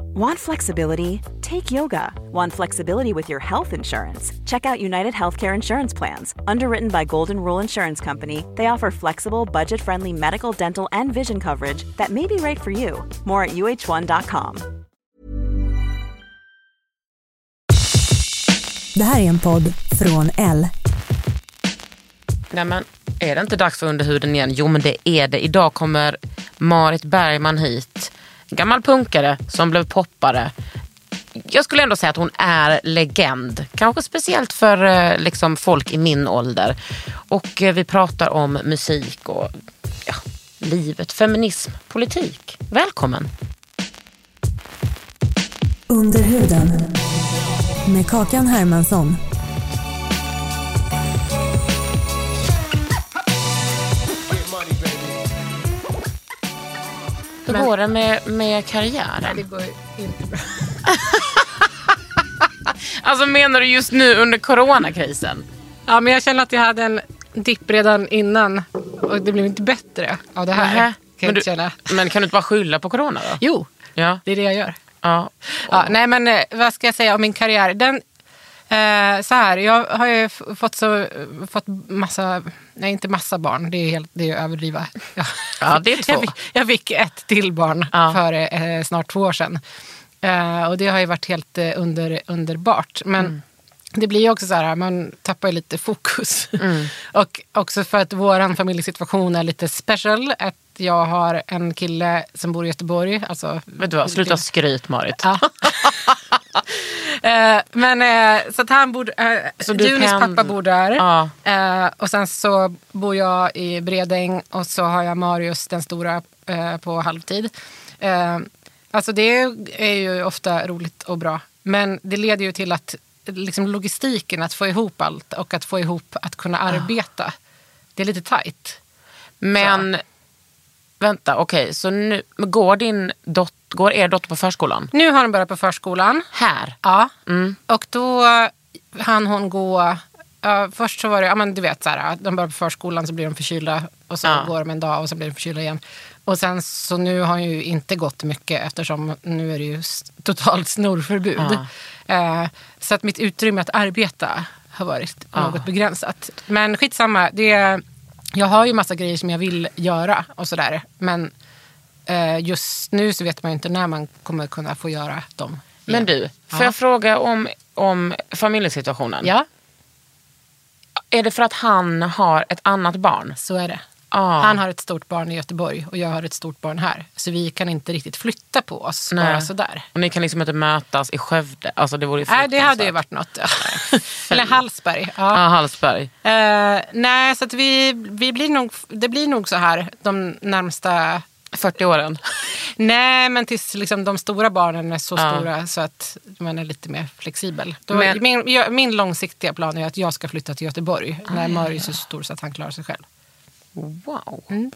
Want flexibility? Take yoga. Want flexibility with your health insurance? Check out United Healthcare Insurance Plans. Underwritten by Golden Rule Insurance Company, they offer flexible, budget friendly medical, dental, and vision coverage that may be right for you. More at uh1.com. Det här är en podd från L. Nej, men är det inte dags för Underhuden igen? Jo, men det är det. Idag kommer Marit Bergman hit. Gammal punkare som blev poppare. Jag skulle ändå säga att hon är legend. Kanske speciellt för eh, liksom, folk i min ålder. Och eh, vi pratar om musik och ja, livet, feminism, politik. Välkommen. Under huden. Med Kakan Hermansson. Hur går det med, med karriären? Det går inte bra. Alltså menar du just nu under coronakrisen? Ja, men jag känner att jag hade en dipp redan innan och det blev inte bättre av det här. Nähä. Kan Men, du, känna. men kan du inte bara skylla på corona då? Jo, Ja. det är det jag gör. ja. Ja, nej, men eh, vad ska jag säga om min karriär? Den, eh, så här, jag har ju fått, så, fått massa, nej inte massa barn, det är, helt, det är att överdriva. Ja. Ja, det är två. Jag fick, jag fick ett till barn Ja. för eh, snart två år sedan. Eh, och det har ju varit helt eh, under, underbart. Men Mm. det blir ju också så här, man tappar ju lite fokus. Mm. och också för att vår familjesituation är lite special. Att jag har en kille som bor i Göteborg. Alltså, Vet du vad, sluta skryt Marit. Ja. Eh, men eh, så att han bor, eh, Så du Junis pendl- pappa bor där. Ja. Eh, och sen så bor jag i Bredäng och så har jag Marius den stora på halvtid. Alltså det är ju ofta roligt och bra. Men det leder ju till att liksom logistiken, att få ihop allt och att få ihop att kunna arbeta. Det är lite tajt. Men vänta, okej, så nu går din dot, går er dotter på förskolan? Nu har han börjat på förskolan. Här? Ja, Mm. och då hann hon gå... ja, först så var det, ja men du vet så här, de börjar på förskolan så blir de förkylda och så Ja. går de en dag och så blir de förkylda igen. Och sen så nu har hon ju inte gått mycket eftersom nu är det ju totalt snorförbud. Eh, så att mitt utrymme att arbeta har varit något begränsat. Men skitsamma, det, jag har ju massa grejer som jag vill göra och sådär. Men eh, just nu så vet man inte när man kommer kunna få göra dem. Men du, får Ja. jag fråga om, om familjesituationen? Ja, Är det för att han har ett annat barn? så är det. Ja. Han har ett stort barn i Göteborg och jag har ett stort barn här. Så vi kan inte riktigt flytta på oss Nej. bara sådär. Och ni kan liksom inte mötas i Skövde? Alltså det vore Nej, det hade ju varit något. Eller Hallsberg. Ja, Ja. Hallsberg. Eh, nej, så att vi, vi blir nog, det blir nog så här de närmsta... 40 åren. Nej, men tills liksom de stora barnen är så Ja. stora så att man är lite mer flexibel. Då, Men- min, jag, min långsiktiga plan är att jag ska flytta till Göteborg Ah, när Marius är så stor så att han klarar sig själv. Wow. Mm.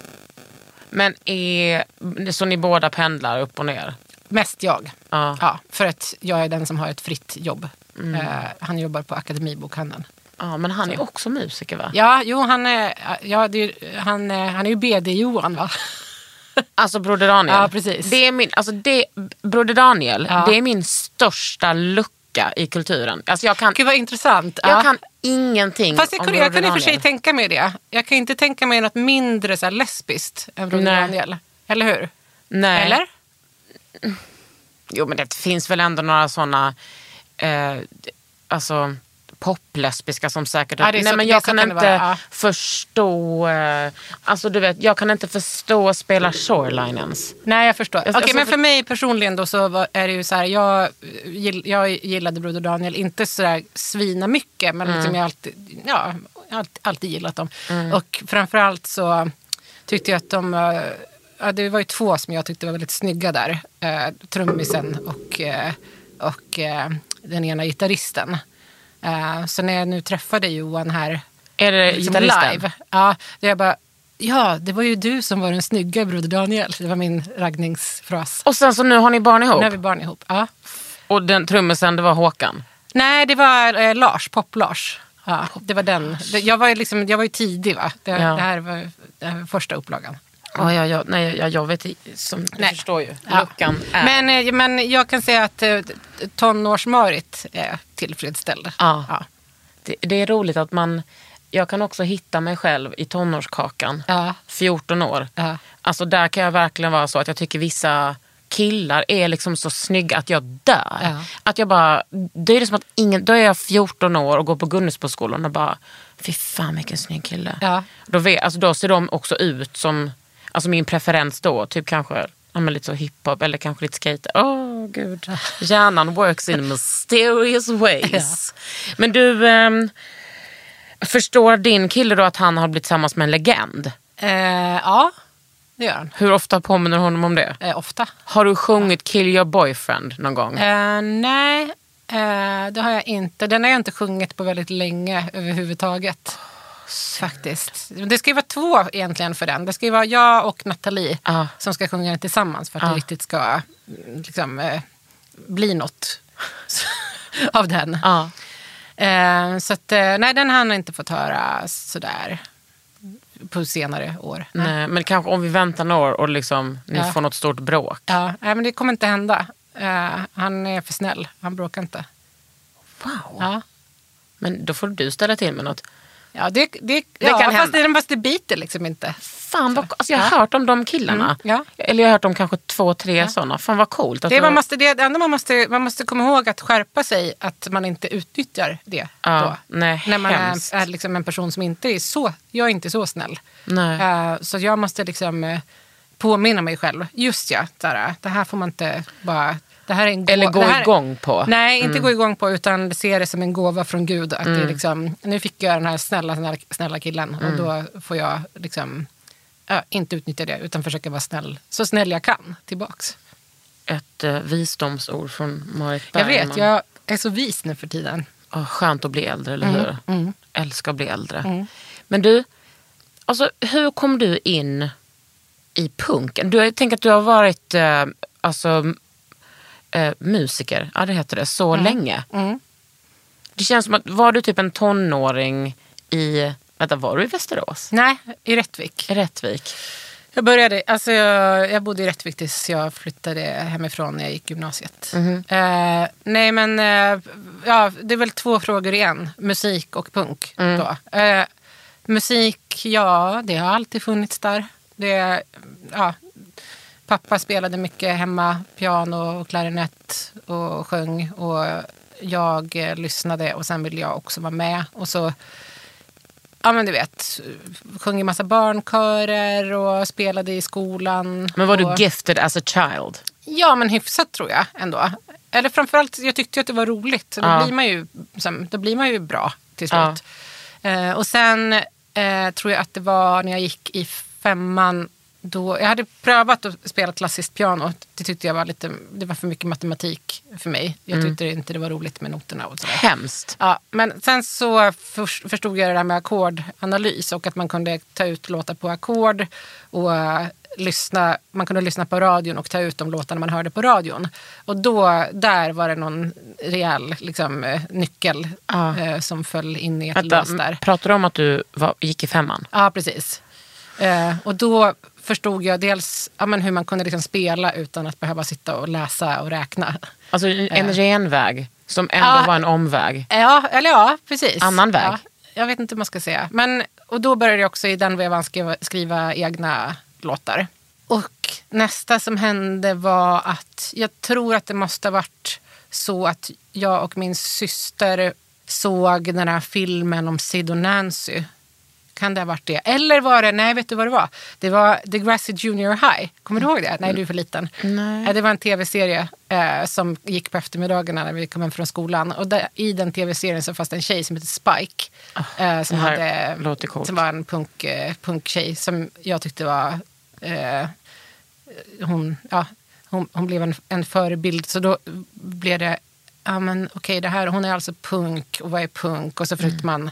Men är, så ni båda pendlar upp och ner? Mest jag. Ja. Ja, för att jag är den som har ett fritt jobb. Mm. Eh, han jobbar på Akademibokhandeln. Ja, men han är också musiker va? Ja, jo, han är, ja, är, han, är- han är ju BD-Johan va? Alltså Broder Daniel. Ja, precis. Det är min, alltså det, Broder Daniel, Ja. det är min största lucka i kulturen. Alltså jag kan, Gud vad intressant. jag ja. kan ingenting Fast jag, om kunde, jag Broder kan i och för sig tänka mig det. Jag kan inte tänka mig något mindre så här, lesbiskt än Broder Nej. Daniel. Eller hur? Nej. Eller? Jo men det finns väl ändå några sådana eh, alltså, poplesbiska som säkert... Ja, Nej men jag kan kan inte vara, ja. förstå... Eh, alltså du vet, jag kan inte förstå att spela Shoreline ens. Nej, jag förstår. Alltså, Okej, men för- mig personligen då så var, är det ju så här. Jag, jag gillade Broder Daniel, inte så där svina mycket, men liksom jag har alltid, ja, alltid, alltid gillat dem. Och framförallt så tyckte jag att de, eh, ja, det var ju två som jag tyckte var väldigt snygga där. Eh, trummisen och eh, och den ena gitarristen. Eh, så när jag nu träffade Johan här Är det liksom live, ja, då jag bara, ja, det var ju du som var den snygga Broder Daniel. Det var min raggningsfras. Och sen så nu har ni barn ihop? Nu har vi barn ihop. Ja. Och den trummisen det var Håkan? Nej, det var eh, Lars, Pop-Lars. Ja, det var den. Jag var ju, liksom, jag var ju tidig va? Det, Ja. det, här var, det här var första upplagan. Ja, ja, ja, nej, jag, jag vet som du Nej. förstår ju. Ja. Luckan är... Men, eh, men jag kan säga att eh, tonårsmarit är tillfredsställd. Ja. Ja. det, det är roligt att man... Jag kan också hitta mig själv i tonårskakan. Ja. 14 år. Ja. Alltså där kan jag verkligen vara så att jag tycker vissa killar är liksom så snygga att jag dör. Ja. Att jag bara, då är det som att ingen, då är jag 14 år och går på Gunnesboskolan och bara, fy fan vilken snygg kille. Ja. Då, vet, alltså, då ser de också ut som, alltså min preferens då, typ kanske ja, men lite så hiphop eller kanske lite skate. Åh gud, hjärnan works in mysterious ways. Men du, ehm, förstår din kille då att han har blivit tillsammans med en legend? Eh, ja, det gör han. Hur ofta påminner honom om det? Eh, ofta. Har du sjungit Kill your boyfriend någon gång? Eh, nej, eh, det har jag inte. Den har jag inte sjungit på väldigt länge överhuvudtaget. Faktiskt. Det ska ju vara två egentligen för den. Det ska ju vara jag och Nathalie Ja. som ska sjunga den tillsammans för att Ja. det riktigt ska mm, liksom, eh, bli något av den. Ja. Eh, så att, eh, nej, den har han inte fått höra sådär på senare år. Nej, men kanske om vi väntar några år och liksom, ni Ja. får något stort bråk. Ja, nej, men det kommer inte hända. Han är för snäll. Han bråkar inte. Wow. Ja. Men då får du ställa till med något. Ja, det, det, Det ja, kan fast, hända. det, fast det biter liksom inte. Fan vad, alltså jag har Ja. hört om de killarna. Mm, ja. Eller jag har hört om kanske två, tre sådana. Fan vad coolt. Det, man måste, det, enda man måste, man måste komma ihåg att skärpa sig att man inte utnyttjar det. Ja, då. nej, När man hemskt. är, är liksom en person som inte är så, jag är inte så snäll. Eh, så jag måste liksom eh, påminna mig själv. Just ja, där, det här får man inte bara... Det här är en Eller gå det här, igång på. Mm. Nej, inte gå igång på utan se det som en gåva från Gud. Att det är liksom, nu fick jag den här snälla, snälla, snälla killen och Mm. då får jag liksom, ja, inte utnyttja det utan försöka vara snäll. Så snäll jag kan tillbaks. Ett eh, visdomsord från Marit Jag Bergman. vet, jag är så vis nu för tiden. Åh, skönt att bli äldre, eller Mm, hur? Älskar att bli äldre. Men du, alltså, hur kom du in i punken? Du, jag tänker att du har varit eh, alltså, eh, musiker, ja det heter det, så länge. Mm. Det känns som att, var du typ en tonåring i, vänta var du i Västerås? Nej, i Rättvik. Rättvik? Jag började, alltså jag, jag bodde i Rättvik tills jag flyttade hemifrån när jag gick gymnasiet. Eh, nej men, eh, ja, det är väl två frågor igen. Musik och punk. Då. Eh, musik, ja det har alltid funnits där. Det, ja, pappa spelade mycket hemma, piano och klarinett och sjöng. Och jag eh, lyssnade och sen ville jag också vara med. Och så Ja men du vet, sjöng i massa barnkörer och spelade i skolan. Men var och... du gifted as a child? Ja men hyfsat tror jag ändå. Eller framförallt, jag tyckte att det var roligt. Så Ja. då, blir man ju, då blir man ju bra till slut. Eh, och sen eh, tror jag att det var när jag gick i femman. Då, jag hade prövat att spela klassiskt piano. Det tyckte jag var lite, det var för mycket matematik för mig. Jag Mm. tyckte inte det var roligt med noterna och sådär. Hemskt. Ja, men sen så för- förstod jag det där med ackordanalys och att man kunde ta ut låtar på ackord och eh, lyssna, man kunde lyssna på radion och ta ut de låtarna man hörde på radion. Och då, där var det någon rejäl liksom, eh, nyckel Ja. eh, som föll in i ett Vänta, lås där. pratar du om att du var, gick i femman? Ja, precis. Eh, och då förstod jag dels ja, men hur man kunde liksom spela utan att behöva sitta och läsa och räkna. Alltså en genväg som ändå Ja. var en omväg. Ja, eller ja, precis. Annan väg. Ja, jag vet inte hur man ska säga. Men, och då började jag också i den vevan skriva, skriva egna låtar. Och nästa som hände var att jag tror att det måste ha varit så att jag och min syster såg den här filmen om Sid och Nancy. Kan det ha varit det? Eller var det, nej vet du vad det var? Det var The Grassy Junior High. Kommer du ihåg det? Nej, du är för liten. Nej. Eh, Det var en tv-serie eh, som gick på eftermiddagarna när vi kom hem från skolan. Och där, i den tv-serien så fanns det en tjej som hette Spike. eh, som, hade, som var en punk, eh, punktjej som jag tyckte var... Eh, hon, ja, hon hon, blev en, en förebild. Så då blev det, ja men okej, det här, hon är alltså punk och vad är punk? Och så försökte man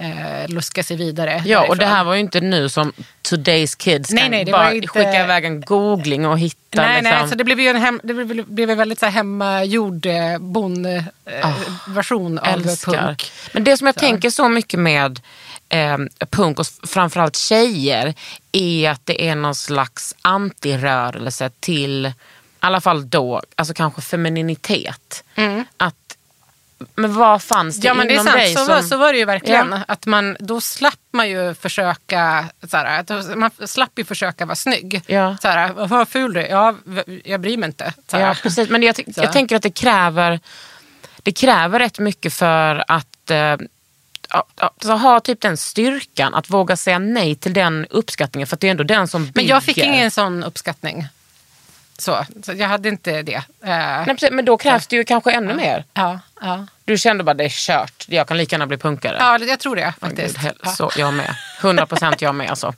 eh, luska sig vidare. Mm. Ja, och det därifrån. här var ju inte nu som today's kids Nej, kan nej, bara inte- skicka iväg en googling och hitta. Nej, liksom. nej, så det blev ju en, hem, det blev, blev en väldigt så här hemmagjord eh, bondversion av punk. Men det som jag Så. tänker så mycket med eh, punk och framförallt tjejer är att det är någon slags antirörelse till, i alla fall då, alltså kanske femininitet. Att, men vad fanns det. Ja men det är sant, dig så, som... var, så var det ju verkligen. Ja. Att man, då slapp man ju försöka, så här, att man slapp ju försöka vara snygg. Ja. Så här, vad ful du är, ja, jag bryr mig inte. Ja, precis. Men jag, jag tänker att det kräver, det kräver rätt mycket för att eh, alltså, ha typ den styrkan att våga säga nej till den uppskattningen. För det är ändå den som bygger. Men jag fick ingen sån uppskattning. Så, så jag hade inte det. Eh, Nej, precis, men då krävs det ju kanske ännu mer. ja, ja. Du kände bara det är kört, jag kan lika gärna bli punkare. ja, jag tror det faktiskt. Gud, hel- Ja. så, jag med. 100 procent jag med. Alltså.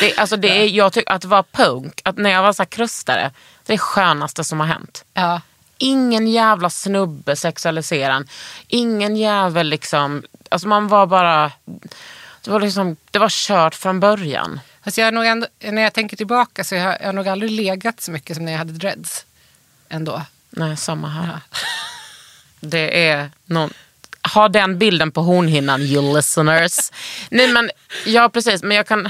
Det, alltså det är, jag tycker att vara punk, att när jag var så här krustare, det är det skönaste som har hänt. Ja. Ingen jävla snubbe sexualiserad. Ingen jävel liksom. Alltså man var bara... Det var, liksom, det var kört från början. Fast jag har nog ändå, när jag tänker tillbaka så jag har jag nog aldrig legat så mycket som när jag hade dreads. Ändå. Nej, samma här. Det är någon... Ha den bilden på hornhinnan, you listeners. Nej men, ja precis. Men jag kan...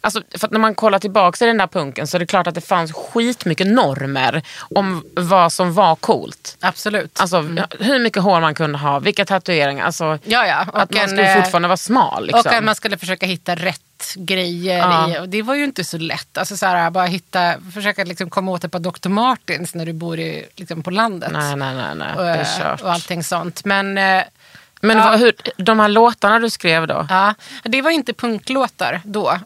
Alltså, för när man kollar tillbaka i den där punken så är det klart att det fanns skitmycket normer om vad som var coolt. Absolut. Alltså hur mycket hår man kunde ha, vilka tatueringar. Alltså, Mm. Ja, ja. Att man skulle eh, fortfarande vara smal. Liksom. Och att man skulle försöka hitta rätt grejer Ja. i. Och det var ju inte så lätt. Alltså så här, bara hitta, försöka liksom komma åt ett par Dr. Martens när du bor i, liksom på landet. Nej, nej, nej. nej. och, Det är kört. och allting sånt. Men eh, Men Ja. hur, de här låtarna du skrev då? ja, det var inte punklåtar då.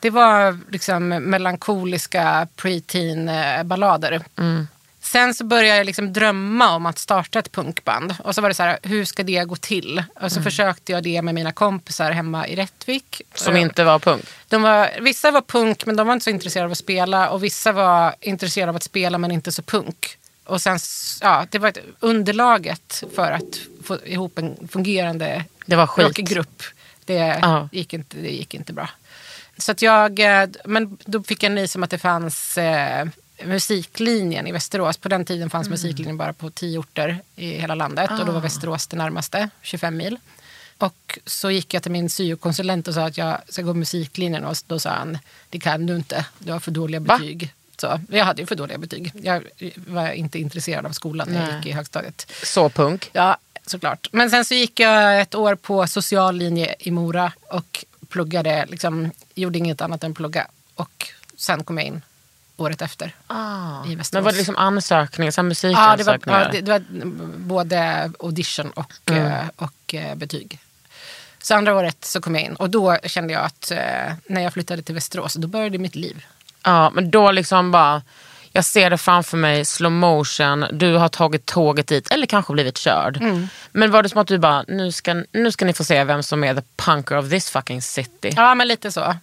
Det var liksom melankoliska preteen eh, ballader. Mm. Sen så började jag liksom drömma om att starta ett punkband. Och så var det så här, hur ska det gå till? Och Mm. så försökte jag det med mina kompisar hemma i Rättvik. Som inte var punk? De var, vissa var punk men de var inte så intresserade av att spela och vissa var intresserade av att spela men inte så punk. Och sen, ja, det var underlaget för att få ihop en fungerande Det var skit. rockgrupp. Det, gick inte, det gick inte bra. Så att jag, eh, men då fick jag nys om att det fanns eh, musiklinjen i Västerås. På den tiden fanns musiklinjen bara på tio orter i hela landet och då var Västerås det närmaste, 25 mil. Och så gick jag till min syokonsulent och sa att jag ska gå musiklinjen och då sa han, det kan du inte, du har för dåliga Va? betyg. Så, jag hade ju för dåliga betyg. Jag var inte intresserad av skolan när jag gick i högstadiet. Så punk? Ja, såklart. Men sen så gick jag ett år på social linje i Mora och pluggade, liksom, gjorde inget annat än plugga. Och sen kom jag in året efter. Ah. I Västerås. Men var det liksom ansökningar, så här Ja, det var, musikansökningar? ja, det, det var både audition och, Mm. eh, och eh, betyg. Så andra året så kom jag in och då kände jag att eh, när jag flyttade till Västerås, då började mitt liv. Ja, men då liksom bara... Jag ser det framför mig, slow motion, du har tagit tåget dit eller kanske blivit körd. Mm. Men var det som att du bara, nu ska, nu ska ni få se vem som är the punker of this fucking city. Ja, men lite så.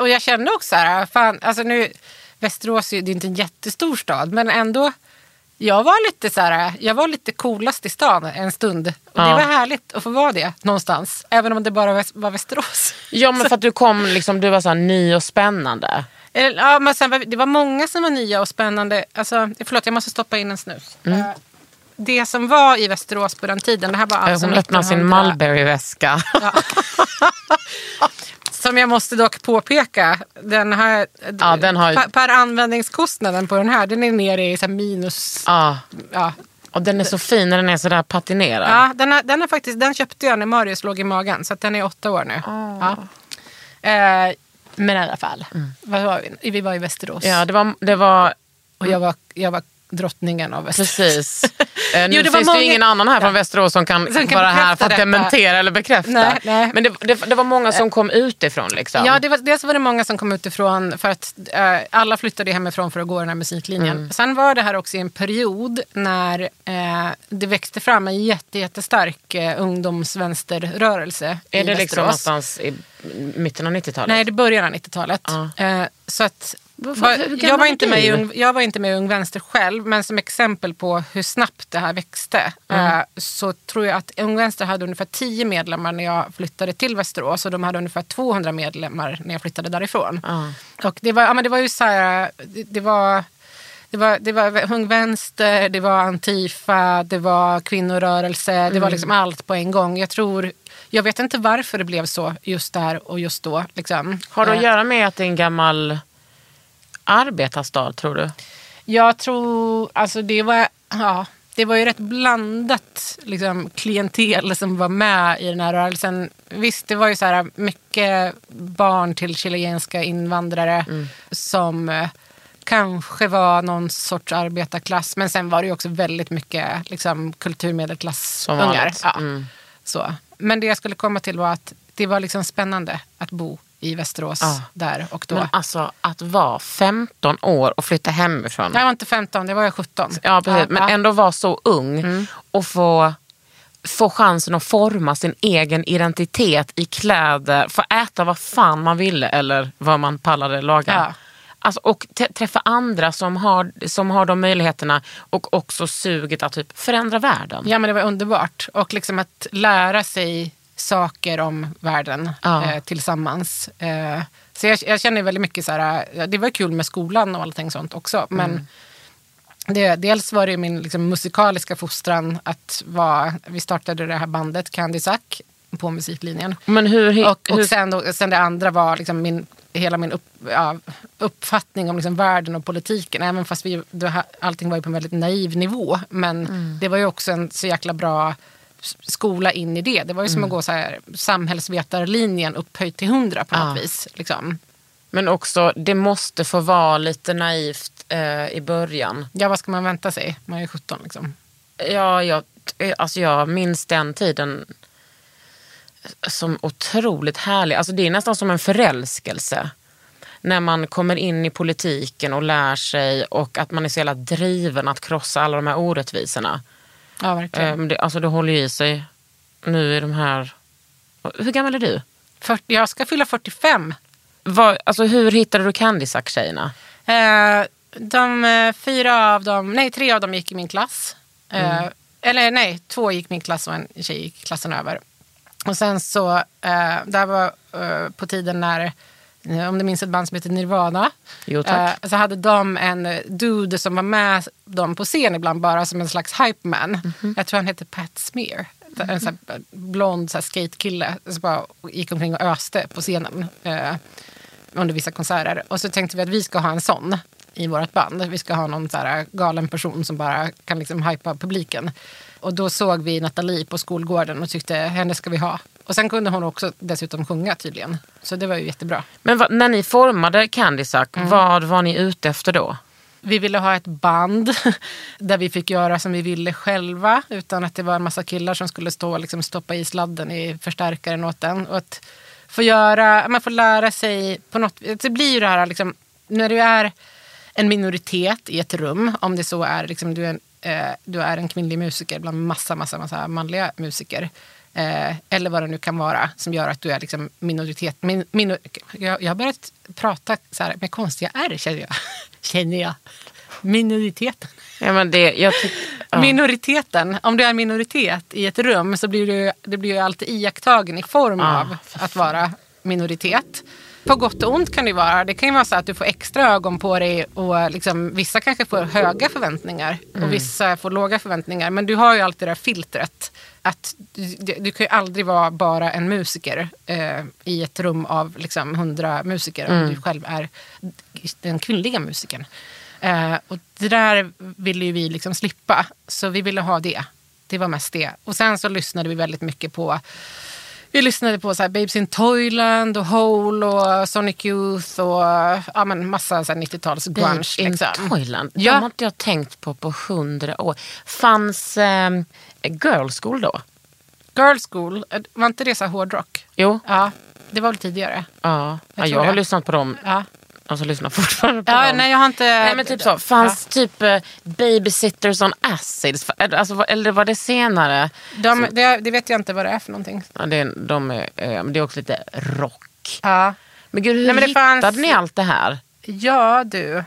Och jag kände också så här, fan, alltså nu, Västerås är det är inte en jättestor stad, men ändå. Jag var lite så här, jag var lite coolast i stan en stund. Och det Ja. var härligt att få vara det någonstans. Även om det bara var Västerås. Ja men för att du kom, liksom, du var så ny och spännande. Ja, men sen, det var många som var nya och spännande. Alltså, förlåt, jag måste stoppa in en snus. Eh, Det som var i Västerås på den tiden, det här var alltså Hon öppnar sin 1900 Mulberry-väska. Som jag måste dock påpeka, den här, Ja, den har per, per användningskostnaden på den här, den är nere i så minus... Ja, Ja. och den är så fin när den är sådär patinerad. Ja, den, har, den, har faktiskt, den köpte jag när Marius låg i magen, så den är åtta år nu. Ja. Eh, men i alla fall, vad var vi? vi var i Västerås Ja, det var, det var och jag var, jag var drottningen av Västerås. precis. Eh, nu Jo, det finns det många- ju ingen annan här från Västerås som kan, Som kan vara här för att detta. dementera eller bekräfta. Nej, nej. Men det, det, det var många som kom utifrån. Liksom. Ja, det var, dels var det många som kom utifrån för att eh, alla flyttade hemifrån för att gå den här musiklinjen. Mm. Sen var det här också i en period när eh, det växte fram en jätte, jättestark eh, ungdomsvänsterrörelse är i det liksom Västerås. någonstans i mitten av 90-talet? Nej, det början av 90-talet. Ja. Eh, så att, Vad- va- hur gammal jag, var är inte med i ung, jag var inte med i Ung Vänster själv, men som exempel på hur snabbt det här växte Mm. eh, så tror jag att Ung Vänster hade ungefär 10 medlemmar när jag flyttade till Västerås och de hade ungefär 200 medlemmar när jag flyttade därifrån. Ja. Och det var, ja, men det var ju så här, det, det var det var, det var Ung Vänster, det var Antifa, det var kvinnorörelse, det Mm. var liksom allt på en gång. Jag tror, jag vet inte varför det blev så just där och just då. Liksom. Har det att Eh, göra med att det är en gammal arbetarstad tror du? Jag tror, alltså det var, ja, det var ju rätt blandat liksom, klientel som var med i den här rörelsen. Visst, det var ju så här mycket barn till chilenska invandrare som eh, kanske var någon sorts arbetarklass. Men sen var det ju också väldigt mycket liksom, Som kulturmedelklassungar. Ja, Mm. så. Men det jag skulle komma till var att det var liksom spännande att bo i Västerås Ja. där och då. Men alltså att vara 15 år och flytta hemifrån. jag var inte 15, det var jag 17. Ja, precis. Men ja. ändå vara så ung och få, få chansen att forma sin egen identitet i kläder, få äta vad fan man ville eller vad man pallade laga. Alltså, och träffa andra som har, som har de möjligheterna och också suget att typ förändra världen. Ja, men det var underbart. Och liksom att lära sig saker om världen Ja. eh, tillsammans. Eh, så jag, jag känner väldigt mycket så här, det var kul med skolan och allting sånt också. Men Mm. det, dels var det min liksom, musikaliska fostran att vara, vi startade det här bandet Candy Sack på musiklinjen. Men hur... Och, hur och sen, då, sen det andra var liksom min, hela min upp, ja, uppfattning om liksom världen och politiken. Även fast vi, det, allting var ju på en väldigt naiv nivå. Men Mm. det var ju också en så jäkla bra skola in i det. Det var ju Mm. som att gå så här, samhällsvetarlinjen upphöjt till hundra på något Ja. vis. Liksom. Men också, det måste få vara lite naivt eh, i början. Ja, vad ska man vänta sig? Man är 17 liksom. Ja, jag, alltså jag minns den tiden som otroligt härlig. Alltså det är nästan som en förälskelse. När man kommer in i politiken och lär sig och att man är så jävla driven att krossa alla de här orättvisorna. Ja, verkligen. Ehm, det, alltså det håller ju i sig nu i de här... Hur gammal är du? 40, jag ska fylla 45. Vad, alltså hur hittade du Candysack-tjejerna? Eh, de fyra av dem, nej tre av dem gick i min klass. Eh, Eller nej, två gick min klass och en tjej gick klassen över. Och sen så, eh, det här var eh, på tiden när, om du minns ett band som heter Nirvana. Jo. Eh, så hade de en dude som var med dem på scen ibland bara som en slags hype man. Jag tror han hette Pat Smear. En sån blond så skatekille som bara gick omkring och öste på scenen. Eh, under vissa konserter. Och så tänkte vi att vi ska ha en sån i vårt band. Vi ska ha någon så galen person som bara kan liksom hypa publiken. Och då såg vi Nathalie på skolgården och tyckte henne ska vi ha. Och sen kunde hon också dessutom sjunga tydligen. Så det var ju jättebra. Men vad- när ni formade Candysack, Mm. vad var ni ute efter då? Vi ville ha ett band där vi fick göra som vi ville själva utan att det var en massa killar som skulle stå och liksom stoppa i sladden i förstärkaren åt den. Och att få göra, man får lära sig på något Det blir ju det här liksom, när du är en minoritet i ett rum, om det så är liksom, du, är en, eh, du är en kvinnlig musiker bland massa, massa, massa manliga musiker. Eh, eller vad det nu kan vara som gör att du är liksom minoritet. Min, minor, jag, jag har börjat prata så här med konstiga R känner jag. känner jag. Minoriteten. Ja, men det, jag tyck, ja. Minoriteten, om du är minoritet i ett rum så blir du, det blir ju alltid iakttagen i form Ah. av att vara minoritet. På gott och ont kan det vara. Det kan ju vara så att du får extra ögon på dig och liksom, vissa kanske får höga förväntningar Mm. och vissa får låga förväntningar. Men du har ju alltid det där filtret. Att du, du, du kan ju aldrig vara bara en musiker eh, i ett rum av liksom, hundra musiker Mm. om du själv är den kvinnliga musikern. Eh, och det där ville ju vi liksom slippa, så vi ville ha det. Det var mest det. Och sen så lyssnade vi väldigt mycket på vi lyssnade på så här Babes in Toyland och Hole och Sonic Youth och ja, men massa så här 90-tals grunge. Babes in Liksom. Toyland, Ja. de har inte jag tänkt på på hundra år. Fanns eh, Girl School då? Girl School, eh, var inte det så här hårdrock? Jo, Ja, det var väl tidigare. ja. ja tror jag har lyssnat på dem Ja. Alltså lyssnar fortfarande på Ja, dem. nej, jag har inte... Nej men typ så, fanns typ eh, babysitters on acids? Alltså, eller var det senare? De, det, det vet jag inte vad det är för någonting. Ja, det, är, de är, eh, det är också lite rock. Ja, Men gud, hur Nej, men hittade fanns- ni allt det här? ja du.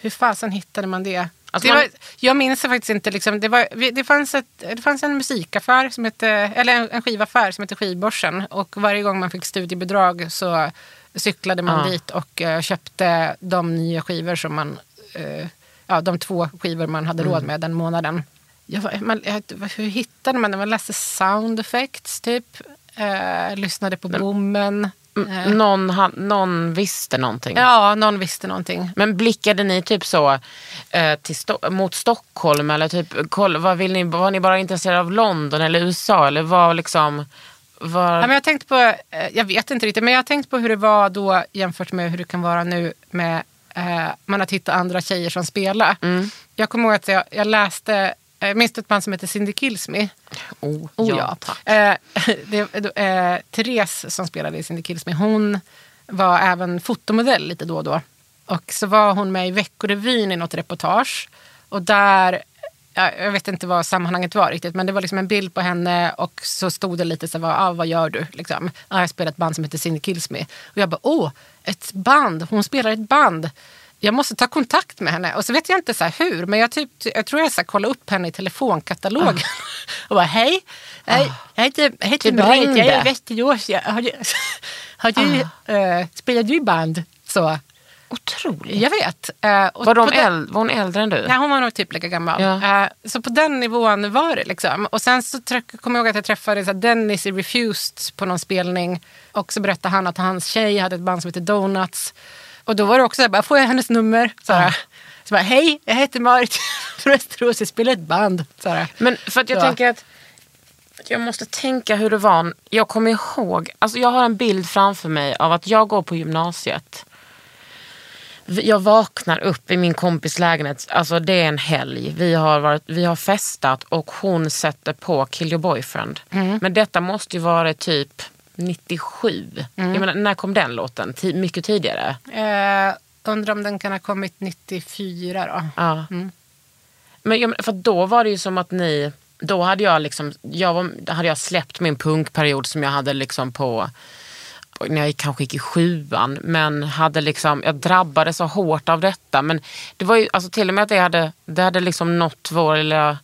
Hur fasen hittade man det? Alltså det man- var, jag minns det faktiskt inte. Liksom, det, var, det, fanns ett, det fanns en musikaffär, som hette, eller en, en skivaffär som hette Skivbörsen. Och varje gång man fick studiebidrag så cyklade man Ja. dit och eh, köpte de nya skivor som man... eh, ja, de två skivor man hade Mm. råd med den månaden. Jag, var- man, jag, hur hittade man det? Man läste sound effects typ. Eh, lyssnade på bommen. Eh, Någon, någon visste någonting. ja, någon visste någonting. Men blickade ni typ så eh, Sto- mot Stockholm eller typ, koll, vad vill ni, var ni bara intresserade av London eller USA eller vad liksom, var, Ja, men jag, tänkte på, eh, jag vet inte riktigt, men jag har tänkt på hur det var då jämfört med hur det kan vara nu med eh, man att hitta andra tjejer som spelar. Mm. Jag kommer ihåg att jag, jag läste, eh, jag minns ett band som heter Cindy Kills Me. oh, Oh, ja, tack. Eh, det, eh, Therese som spelade i Cindy Kills Me, hon var även fotomodell lite då och då. Och så var hon med i Veckorevyn i något reportage. Och där, ja, jag vet inte vad sammanhanget var riktigt, men det var liksom en bild på henne och så stod det lite så här, ah, vad gör du? Liksom. Ah, jag spelar ett band som heter Cindy Kills Me. Och jag bara, åh, ett band, hon spelar ett band. Jag måste ta kontakt med henne. Och så vet jag inte så hur, men jag, typ, jag tror jag så här kollade upp henne i telefonkatalogen. och bara, hej, hej jag heter, jag heter Marit, jag är i Västerås. Har du, har du, eh, spelar du band? Så, Otroligt. jag vet. Eh, Var, de den- var hon äldre än du? Nej, hon var nog typ lika gammal. Ja. Eh, så på den nivån var det. liksom. Och sen så kommer jag ihåg att jag träffade så Dennis i Refused på någon spelning. Och så berättade han att hans tjej hade ett band som heter Donuts. Och då var det också så här, får jag hennes nummer? Så, här. så bara, hej, jag heter Marit från Västerås, jag spelar ett band. Så här. Men för att jag Så. tänker att jag måste tänka hur det var. Jag kommer ihåg, alltså jag har en bild framför mig av att jag går på gymnasiet. Jag vaknar upp i min kompis lägenhet, alltså det är en helg. Vi har, varit, vi har festat och hon sätter på Kill your boyfriend. Men detta måste ju vara typ 97. Jag menar, när kom den låten? Ti- mycket tidigare? Eh, undrar om den kan ha kommit 94 då. Ja. Men jag, men- för då var det ju som att ni, då hade jag liksom, jag var, hade jag släppt min punkperiod som jag hade liksom på när jag kanske gick i sjuan. Men hade liksom, jag drabbades så hårt av detta. Men det var ju alltså till och med att det hade, det hade liksom nått vår lilla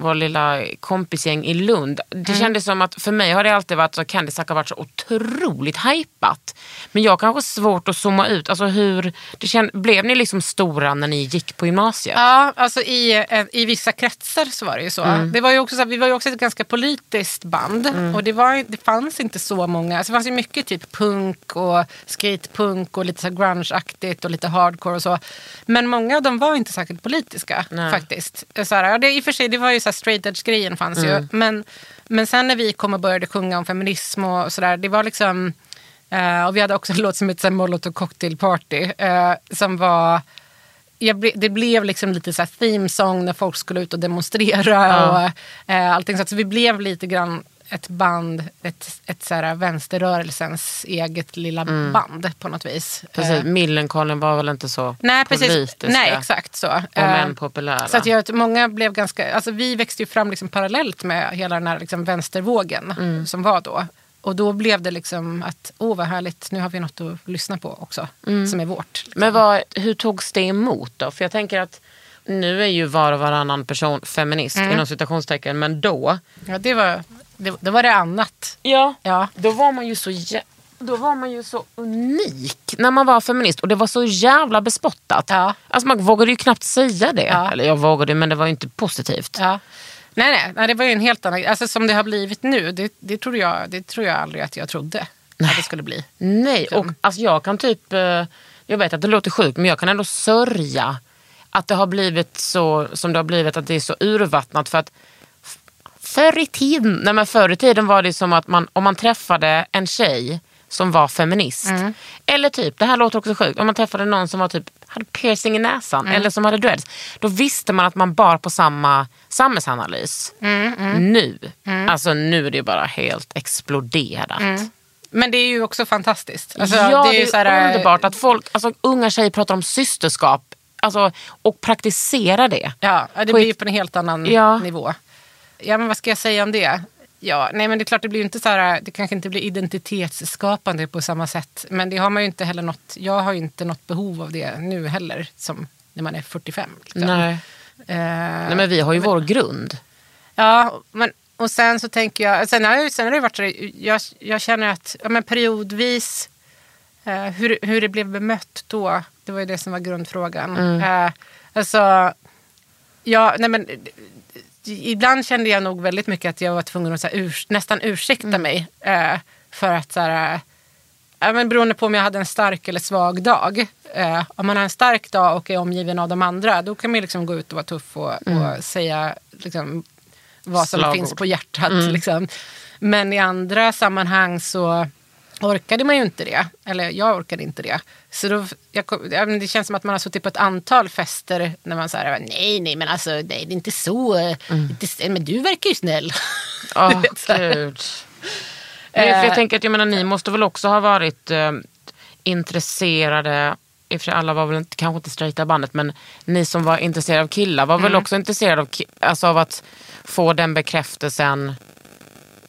vår lilla kompisgäng i Lund. Det kändes som att för mig har det alltid varit så Candy Suck har varit så otroligt hypat. Men jag har kanske svårt att zooma ut. Alltså hur, det känd, blev ni liksom stora när ni gick på gymnasiet? Ja, alltså i, eh, i vissa kretsar så var det ju så. Det var ju också så vi var ju också ett ganska politiskt band. Och det, var, det fanns inte så många. Alltså det fanns ju mycket typ punk och skatepunk och lite så grunge-aktigt och lite hardcore och så. Men många av dem var inte särskilt politiska Nej. faktiskt. Så här, det, I och för sig, det var ju så här straight edge-grejen fanns ju. Men, men sen när vi kom och började sjunga om feminism och sådär, det var liksom... eh, och vi hade också en låt som hette Molotov Cocktail Party. eh, som var ble, det blev liksom lite så här theme song när folk skulle ut och demonstrera. Och, eh, allting så, så vi blev lite grann ett band, ett, ett så här vänsterrörelsens eget lilla band på något vis. Precis, Eh, Millencolin var väl inte så nej, precis. Nej, exakt så. och Eh, män populära. så att jag, många blev ganska, alltså vi växte ju fram liksom parallellt med hela den här liksom vänstervågen Mm. som var då. Och då blev det liksom att, åh vad härligt, nu har vi något att lyssna på också. Som är vårt. liksom. Men vad, hur togs det emot då? För jag tänker att nu är ju var och varannan person feminist Mm. inom citationstecken. Men då, Ja, det var det, det, var det annat. ja, Ja. då var man ju så jä- då var man ju så unik när man var feminist och det var så jävla bespottat. Ja. Alltså man vågade ju knappt säga det. Ja. Eller jag vågade men det var ju inte positivt. Ja. Nej, nej, nej, det var ju en helt annan... Alltså som det har blivit nu, det, det, tror, jag, det tror jag aldrig att jag trodde att det skulle bli. Nej, och alltså jag kan typ, eh, jag vet att det låter sjukt men jag kan ändå sörja att det har blivit så som det har blivit, att det är så urvattnat för att förr i tiden, nej men förr i tiden var det som att man, om man träffade en tjej som var feminist. Eller typ, det här låter också sjukt, om man träffade någon som var typ, hade piercing i näsan eller som hade dreads. Då visste man att man bar på samma samhällsanalys. Nu, alltså nu är det bara helt exploderat. Men det är ju också fantastiskt. Alltså, ja, det är, ju så här, eh, underbart att folk, alltså, unga tjejer pratar om systerskap alltså, och praktiserar det. Ja, det På blir ett- på en helt annan Ja. nivå. Ja, men vad ska jag säga om det? Ja, nej men det är klart det blir inte så här, det kanske inte blir identitetsskapande på samma sätt. Men det har man ju inte heller något, jag har ju inte något behov av det nu heller som när man är 45. liksom. Nej. Eh, Nej, men vi har ju vår grund. Ja, men, och sen så tänker jag, sen har, jag, sen har det varit så, jag, jag känner att ja, men periodvis, eh, hur, hur det blev bemött då, det var ju det som var grundfrågan. Eh, alltså, ja, nej men, ibland kände jag nog väldigt mycket att jag var tvungen att så här, urs, nästan ursäkta mig. Eh, för att så här, eh, men beroende på om jag hade en stark eller svag dag. Eh, om man har en stark dag och är omgiven av de andra, då kan man liksom gå ut och vara tuff och, och säga liksom, vad som Slagord. finns på hjärtat. Liksom. Men i andra sammanhang så orkade man ju inte det. Eller jag orkade inte det. Så då, jag, ja, det känns som att man har suttit på ett antal fester när man säger nej, nej, men alltså nej, det är inte så. eh, Inte, men du verkar ju snäll. Så här. gud. Nej, för Eh. jag tänker att jag menar, ni måste väl också ha varit eh, intresserade, för alla var väl inte, kanske inte straighta bandet, men ni som var intresserade av killar var väl också intresserade av, alltså av att få den bekräftelsen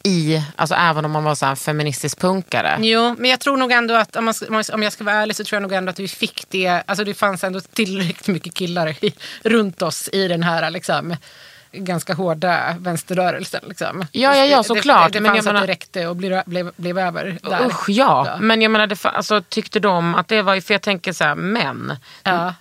i, alltså även om man var så här feministisk punkare. Jo, men jag tror nog ändå att om, man om jag- ska vara ärlig så tror jag nog ändå att vi fick det. Alltså det fanns ändå tillräckligt mycket killar i, runt oss i den här liksom, ganska hårda vänsterrörelsen. Liksom. Ja, ja, ja, Det- såklart, Det, det men fanns menar- att det räckte och blev, blev, blev över där. Usch ja. Ja. men jag menar, det, alltså, tyckte de att det var, för jag tänker så här, män, Ja.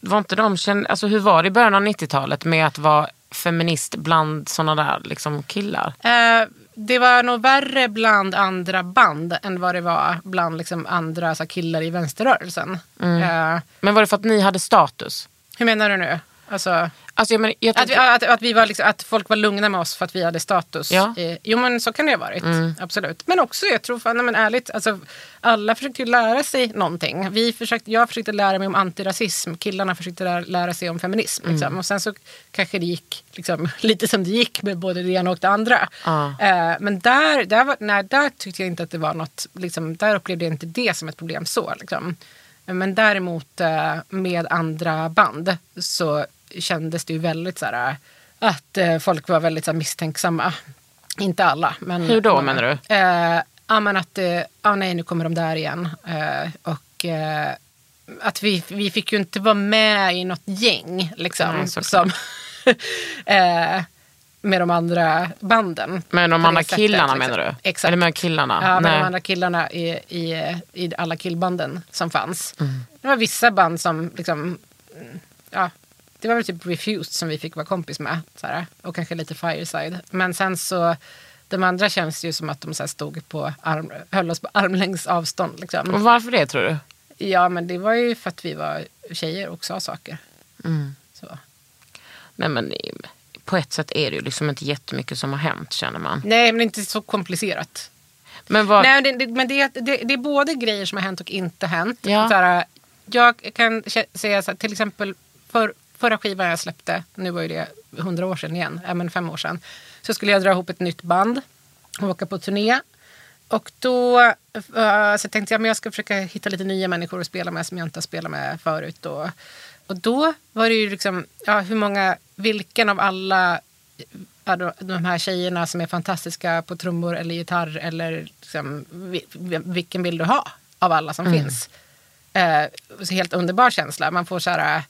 var inte de, alltså, hur var det i början av 90-talet med att vara feminist bland sådana där liksom, killar? Eh, det var nog värre bland andra band än vad det var bland liksom, andra så här, killar i vänsterrörelsen. Mm. Eh, Men var det för att ni hade status? hur menar du nu? Alltså, Alltså, jag menar, jag Att, vi, tänker, att, att, vi var liksom, att folk var lugna med oss för att vi hade status. Ja. Eh, jo men så kan det ha varit. Absolut. Men också jag tror, fan, nej, men ärligt, alltså, alla försökte ju lära sig någonting. Vi försökte, jag försökte lära mig om antirasism. Killarna försökte lära, lära sig om feminism. Liksom. Och sen så kanske det gick liksom, lite som det gick med både det ena och det andra. Ja. Eh, men där, där, var, nej, där tyckte jag inte att det var något, liksom, där upplevde jag inte det som ett problem så. Liksom. Men däremot eh, med andra band så kändes det ju väldigt så här att eh, folk var väldigt så här, misstänksamma. Inte alla. Men Hur då, menar du? Eh, ja men att, eh, ja nej nu kommer de där igen. Och att vi, vi fick ju inte vara med i något gäng liksom. Nej, som, med de andra banden. men de andra det sättet, killarna liksom. menar du? Exakt. Eller med killarna? Ja, med Nej. de andra killarna i, i, i alla killbanden som fanns. Mm. Det var vissa band som liksom, ja, det var väl typ Refused som vi fick vara kompis med. Så här, och kanske lite Fireside. Men sen så, de andra känns ju som att de så här stod på arm, höll oss på armlängds avstånd. Liksom. Och varför det tror du? Ja, men det var ju för att vi var tjejer och sa saker. Mm. Så. Men i- på ett sätt är det ju liksom inte jättemycket som har hänt känner man. Nej, men det är inte så komplicerat. Men vad, Nej, det, det, men det, det, det är både grejer som har hänt och inte hänt. Ja. Så här, jag kan säga så här, till exempel för, förra skivan jag släppte, nu var ju det hundra år sedan igen, men fem år sedan, så skulle jag dra ihop ett nytt band och åka på turné. Och då eh, så tänkte jag att jag ska försöka hitta lite nya människor att spela med som jag inte har spelat med förut. Och, och då var det ju liksom, ja, hur många, vilken av alla de- här tjejerna som är fantastiska på trummor eller gitarr eller liksom, vi- vilken vill du ha av alla som finns? Eh, så helt underbar känsla. Man får så här,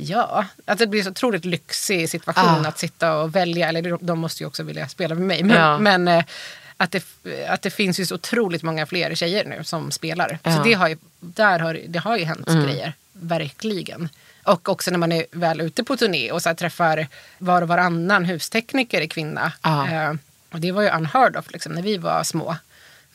ja, att det blir så otroligt lyxig situation Ah. att sitta och välja. Eller de- måste ju också vilja spela med mig. Men, Ja. men eh, att, det, att det finns ju så otroligt många fler tjejer nu som spelar. Ja. Så det har ju, där har, det har ju hänt grejer, verkligen. Och också när man är väl ute på turné och så träffar var och varannan hustekniker är kvinna. Ja. Eh, och det var ju unheard of liksom, när vi var små.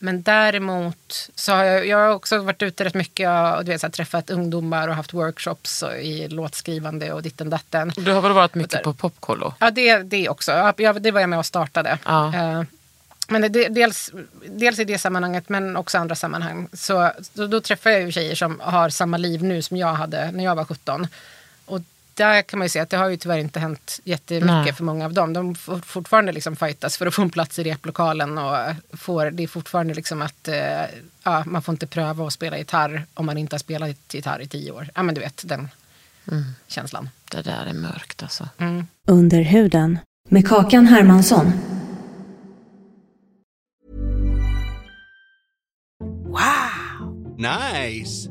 Men däremot så har jag, jag har också varit ute rätt mycket och du vet, så här, träffat ungdomar och haft workshops och, i låtskrivande och ditten datten. du har väl varit mycket på popkollo? Ja, det, det också. Ja, det var jag med och startade. Ja. Eh, Men det, dels, dels i det sammanhanget, men också andra sammanhang. Så, då, då träffar jag ju tjejer som har samma liv nu som jag hade när jag var 17. Och där kan man ju säga att det har ju tyvärr inte hänt jättemycket Nej. för många av dem. De får fortfarande liksom fightas för att få en plats i replokalen. Och får, det är fortfarande liksom att eh, ja, man får inte pröva att spela gitarr om man inte har spelat gitarr i tio år. Ja men du vet den känslan. Det där är mörkt alltså. Under huden med Kakan Hermansson. Nice.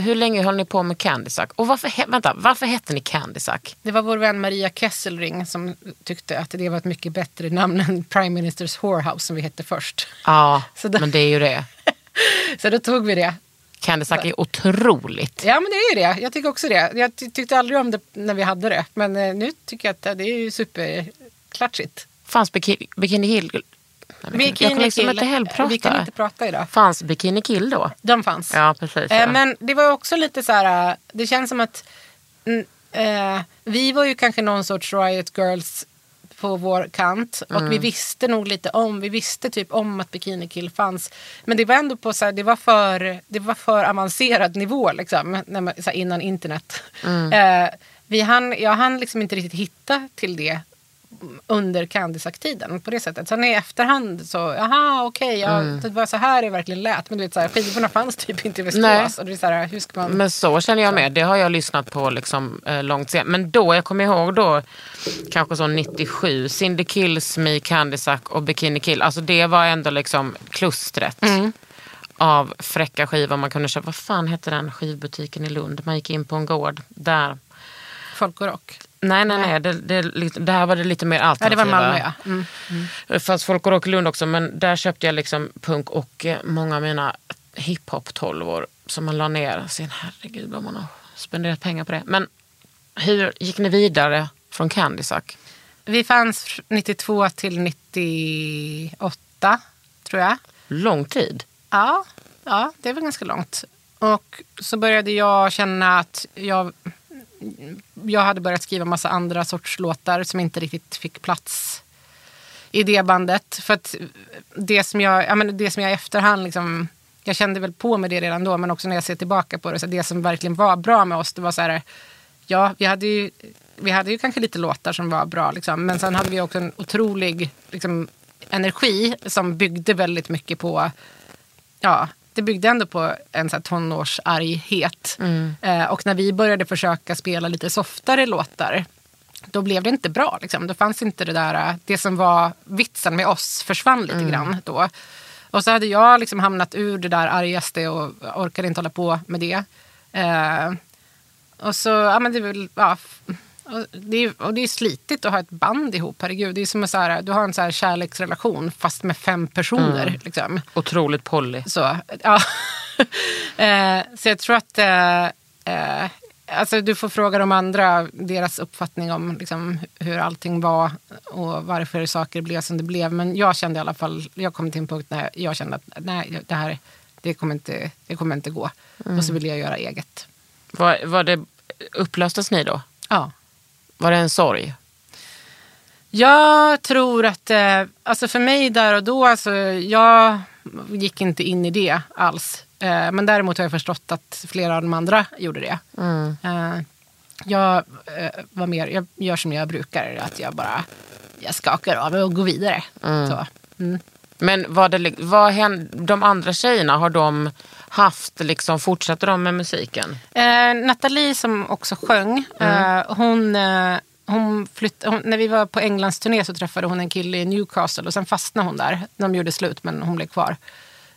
Hur länge höll ni på med Candysack? Och varför, vänta, varför hette ni Candysack? Det var vår vän Maria Kesselring som tyckte att det var ett mycket bättre namn än Prime Ministers Whorehouse som vi hette först. Ja, då- men det är ju det. Så då tog vi det. Candysack är otroligt. Ja men det är ju det. Jag tycker också det. Jag ty- tyckte aldrig om det när vi hade det. Men eh, nu tycker jag att det är ju superklatschigt. Fanns bikini Hill? Men Jag kan liksom inte heller prata. Vi kan inte prata idag. Fanns Bikini Kill då? De fanns. Ja, precis. Ja. Eh, Men det var också lite så här, eh, det känns som att mm, eh, vi var ju kanske någon sorts Riot Girls på vår kant och Mm. vi visste nog lite om, vi visste typ om att Bikini Kill fanns. Men det var ändå på så här, det var för, det var för avancerad nivå liksom, när man, så här, innan internet. Mm. Eh, vi hann, jag hann liksom inte riktigt hitta till det under Candysack-tiden på det sättet. Sen i efterhand så, jaha okej, ja, Mm. det var så här det verkligen lät. Men du vet, så här, skivorna fanns typ inte i. Västerås. Och det är så här, hur ska man... Men så känner jag med. Det har jag lyssnat på liksom, eh, långt sen. Men då, jag kommer ihåg då, kanske så 97, Cindy Kills Me, Candysack och Bikini Kill. Alltså det var ändå liksom klustret Mm. av fräcka skivor man kunde köpa. Vad fan hette den skivbutiken i Lund? Man gick in på en gård där. Folk och rock. Nej, nej, nej. Det, det, det här var det lite mer Ja, det alternativa. var Malmö ja. Mm. Det fanns folk och i Lund också, men där köpte jag liksom punk och eh, många av mina hiphop 12 år som man la ner. Sen herregud vad man har spenderat pengar på det. Men hur gick ni vidare från Candysack? Vi fanns 92 till 98 tror jag. Lång tid. Ja, ja, det var ganska långt. Och så började jag känna att jag, jag hade börjat skriva massa andra sorts låtar som inte riktigt fick plats i det bandet. För att det som jag, ja, men det som jag i efterhand liksom, jag kände väl på med det redan då, men också när jag ser tillbaka på det, så det som verkligen var bra med oss, det var så här, ja, vi hade ju, vi hade ju kanske lite låtar som var bra, liksom, men sen hade vi också en otrolig liksom, energi som byggde väldigt mycket på ja, det byggde ändå på en så här tonårsarghet. Eh, och när vi började försöka spela lite softare låtar, då blev det inte bra. Liksom. Då fanns inte det där, eh, det som var vitsen med oss försvann lite grann då. Och så hade jag liksom hamnat ur det där argaste och orkade inte hålla på med det. Eh, och så, ja men det är väl, ja. Och det, är, och det är slitigt att ha ett band ihop, herregud. Det är som att så här, du har en så här kärleksrelation fast med fem personer. Liksom. Otroligt Polly. Så, ja. eh, så jag tror att eh, eh, alltså du får fråga de andra deras uppfattning om liksom, hur allting var och varför saker blev som det blev. Men jag kände i alla fall, jag kom till en punkt när jag kände att nej, det här det kommer inte, det kommer inte gå. Och så ville jag göra eget. Var, var det, upplöstes ni då? Ja. Var det en sorg? Jag tror att, eh, alltså för mig där och då, alltså, jag gick inte in i det alls. Eh, men däremot har jag förstått att flera av de andra gjorde det. Eh, jag var mer, jag gör som jag brukar, att jag bara jag skakar av och går vidare. Så. Mm. Men vad, det, vad hände, de andra tjejerna, har de haft, liksom, fortsätter de med musiken? Eh, Nathalie som också sjöng, Mm. eh, hon, eh, hon flytt, hon, när vi var på Englands turné så träffade hon en kille i Newcastle och sen fastnade hon där. De gjorde slut men hon blev kvar.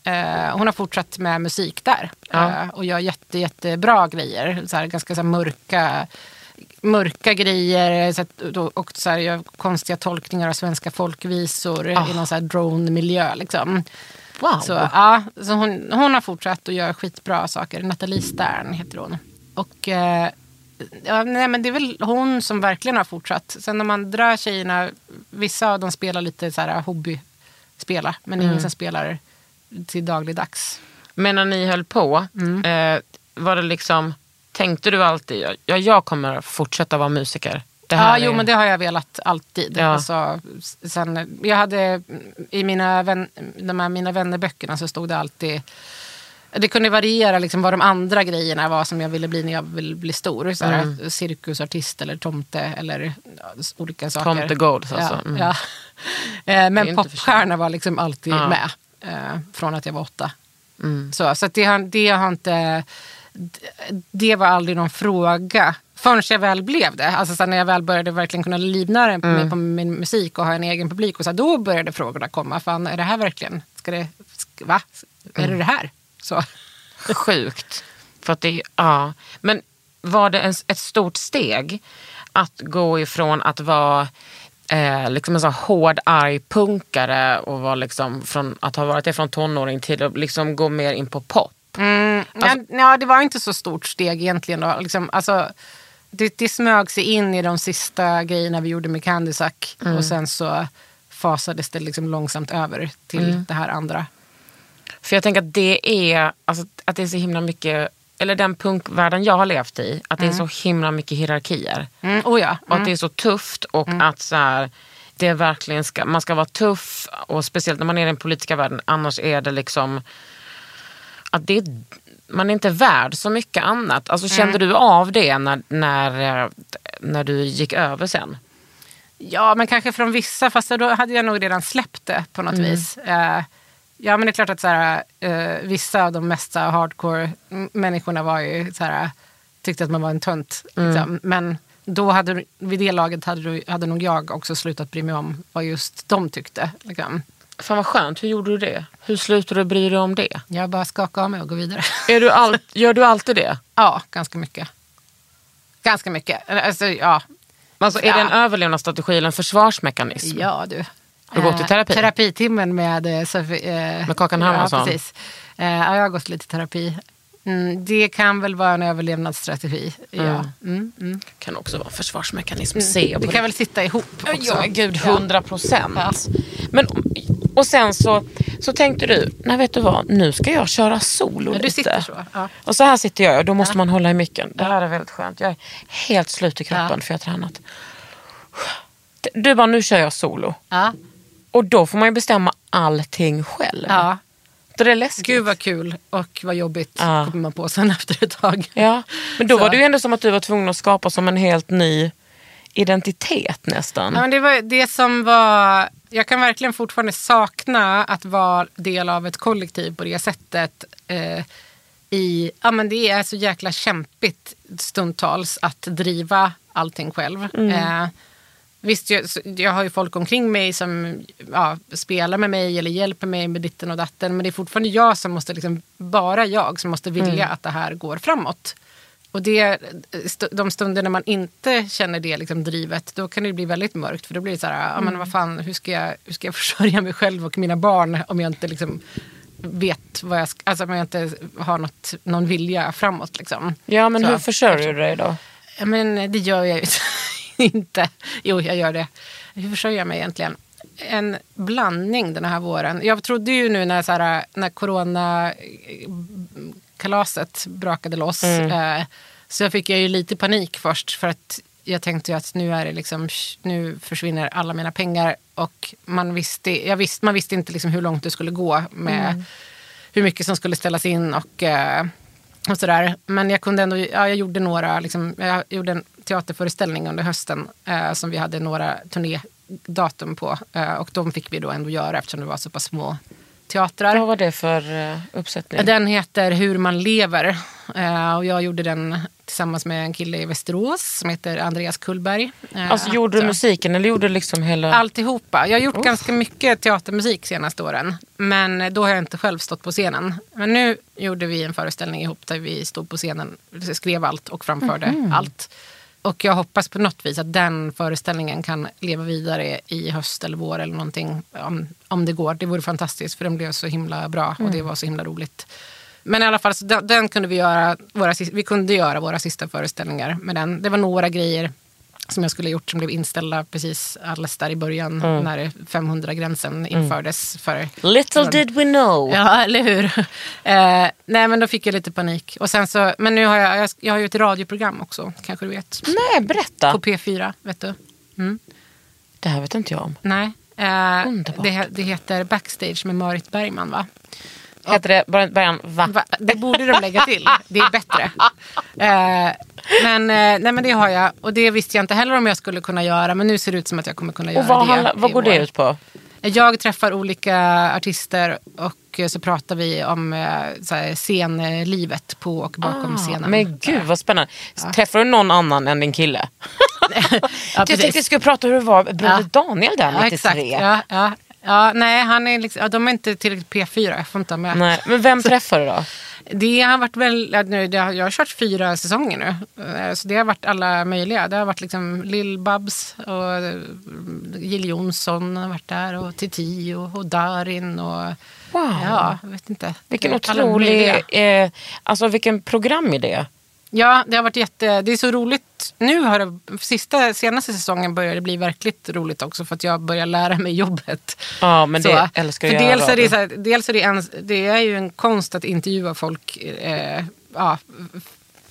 Eh, hon har fortsatt med musik där Ja. eh, och gör jätte, jättebra grejer. Så här, ganska så här, mörka, mörka grejer så att, och så här, konstiga tolkningar av svenska folkvisor Ah. i någon så här drone-miljö. Liksom. Wow. Så, ja, så hon, hon har fortsatt och gör skitbra saker. Nathalie Stern heter hon. Och eh, ja, nej, men det är väl hon som verkligen har fortsatt. Sen de andra tjejerna, vissa av dem spelar lite så här hobbyspela. Men Mm. ingen som spelar till dagligdags. Men när ni höll på, eh, var det liksom, tänkte du alltid, ja jag kommer fortsätta vara musiker? Det Ja, här jo är- men det har jag velat alltid. Ja. Alltså, sen, jag hade i mina, vän, de här mina vännerböckerna så stod det alltid det kunde variera liksom vad de andra grejerna var som jag ville bli när jag ville bli stor. Så här, Mm. Cirkusartist eller tomte eller ja, olika saker. Tomte alltså. Ja, Mm. ja. Eh, Men popstjärna var liksom alltid Ja. med. eh, Från att jag var åtta. Mm. Så, så det, har, det har inte... Det var aldrig någon fråga förrän jag väl blev det. Alltså så när jag väl började verkligen kunna livnära Mm. mig på min musik och ha en egen publik. Och så då började frågorna komma. Fan, är det här verkligen... Ska det, ska, va? Är Mm. det det här? Så. Sjukt. För att det, ja. Men var det en, ett stort steg att gå ifrån att vara eh, liksom en så här hård, arg punkare och vara liksom från, att ha varit det från tonåring till att liksom gå mer in på pop? Mm, ja, ja, det var inte så stort steg egentligen. Då. Liksom, alltså, det, det smög sig in i de sista grejerna vi gjorde med Candy Sack. Mm. Och sen så fasades det liksom långsamt över till Mm. det här andra. För jag tänker att det är, alltså, att det är så himla mycket, eller den punkvärlden jag har levt i, att det är så himla mycket hierarkier. Mm, oh ja. Och att det är så tufft och att så här, det verkligen ska, man ska vara tuff och speciellt när man är i den politiska världen. Annars är det liksom att det, man är inte värd så mycket annat. Alltså, Kände du av det när, när, eh, när du gick över sen? Ja, men kanske från vissa, fast då hade jag nog redan släppt det på något vis. Eh, ja, men det är klart att så här, eh, vissa av de mest så här, hardcore m- människorna var ju så här, tyckte att man var en tönt. Liksom. Men då hade, vid det laget hade, du- hade nog jag också slutat bry mig om vad just de tyckte. Liksom. Fan vad skönt, hur gjorde du det? Hur slutade du bry dig om det? Jag bara skakade av mig och gå vidare. Är du all, gör du alltid det? ja, ganska mycket. Ganska mycket. Alltså, ja. Alltså, är Ja. det en överlevnadsstrategi eller en försvarsmekanism? Ja du. Har du gått i Eh, terapi? Terapitimmen med eh, Sofie, eh, Med Kakan Hermansson? Ja, precis. Eh, ja, jag har gått lite terapi. Mm, det kan väl vara en överlevnadsstrategi. Ja. Mm, mm. kan också vara en försvarsmekanism. Se Det kan väl sitta ihop också. Ja, gud, hundra procent. Ja. Men Och sen så, så tänkte du, nej vet du vad, nu ska jag köra solo Ja, du lite. sitter så, ja. Och så här sitter jag och då måste man hålla i micken. Det här är väldigt skönt. Jag är helt slut i kroppen för jag har tränat. Du bara, nu kör jag solo. Ja. Och då får man ju bestämma allting själv. Så det läskigt. Gud vad kul och vad jobbigt Ja. kommer man på sen efter ett tag. Ja, men då Så. var det ju ändå som att du var tvungen att skapa som en helt ny identitet nästan. Ja, men det var det som var... Jag kan verkligen fortfarande sakna att vara del av ett kollektiv på det sättet. Eh, i, ja, men det är så jäkla kämpigt stundtals att driva allting själv. Eh, visst, jag, jag har ju folk omkring mig som ja, spelar med mig eller hjälper mig med ditten och datten. Men det är fortfarande jag som måste, liksom, bara jag som måste vilja att det här går framåt. Och det, de stunder när man inte känner det liksom, drivet, då kan det bli väldigt mörkt. För då blir det så här, ja, men vad fan, hur ska, jag, hur ska jag försörja mig själv och mina barn om jag inte liksom, vet vad jag ska, alltså om jag inte har något, någon vilja framåt. Liksom. Ja, men Så. hur försörjer du dig då? Ja, men det gör jag ju inte. Jo, jag gör det. Hur försörjer jag mig egentligen? En blandning den här våren. Jag trodde ju nu när, så här, när coronakalaset brakade loss. Eh, så fick jag ju lite panik först. För att jag tänkte ju att nu, är det liksom, nu försvinner alla mina pengar. Och man visste, jag visste, man visste inte liksom hur långt det skulle gå med hur mycket som skulle ställas in. och... Eh, och sådär. Men jag kunde ändå, ja, jag gjorde några, liksom, jag gjorde en teaterföreställning under hösten eh, som vi hade några turnédatum på. Eh, och de fick vi då ändå göra eftersom det var så pass små teatrar. Vad var det för eh, uppsättning? Den heter Hur man lever. Eh, och jag gjorde den tillsammans med en kille i Västerås som heter Andreas Kullberg. Eh, Alltså gjorde du musiken eller gjorde du liksom hela... Alltihopa. Jag har gjort ganska mycket teatermusik senaste åren. Men då har jag inte själv stått på scenen. Men nu gjorde vi en föreställning ihop där vi stod på scenen, skrev allt och framförde allt. Och jag hoppas på något vis att den föreställningen kan leva vidare i höst eller vår eller någonting. Om, om det går. Det vore fantastiskt för den blev så himla bra och det var så himla roligt. Men i alla fall, den, den kunde vi göra. Våra, vi kunde göra våra sista föreställningar med den. Det var några grejer som jag skulle ha gjort som blev inställda precis alldeles där i början när 500-gränsen infördes. För, Little did we know. Ja, eller hur? Eh, nej, men då fick jag lite panik. Och sen så, men nu har jag, jag, jag har ju ett radioprogram också, kanske du vet. Nej, berätta. På P4, vet du? Det här vet inte jag om. Nej. Underbart. det, det heter Backstage med Marit Bergman, va? Heter det bara början va? Va? Det borde de lägga till. Det är bättre. Eh, men, eh, nej, men det har jag. Och det visste jag inte heller om jag skulle kunna göra. Men nu ser det ut som att jag kommer kunna göra Och vad, det. handlar, vad går det ut på? Jag träffar olika artister och eh, så pratar vi om eh, här, scenlivet på och bakom scenen. Ah, Men gud vad spännande. Träffar du någon annan än din kille? ja, jag tänkte jag skulle prata hur det var med Broder Ja. Daniel där Ja, 93. exakt. Ja, ja. Nej, han är liksom, ja, de är inte tillräckligt P4. Jag får inte med. Nej, men vem träffar du då? Det har varit väl, nu, har, jag har kört fyra säsonger nu. Eh, Så det har varit alla möjliga. Det har varit liksom Lill-Babs och eh, Jill Johnson har varit där och Titi och, och Darin och Wow. ja, jag vet inte. Vilken otrolig, eh, alltså vilken programidé. Ja, det har varit jätte, det är så roligt. Nu har det, sista, senaste säsongen börjar det bli verkligt roligt också för att jag börjar lära mig jobbet. Ja, men det Så, älskar för jag dels är, det så här, dels är det, en, det är ju en konst att intervjua folk eh, ja,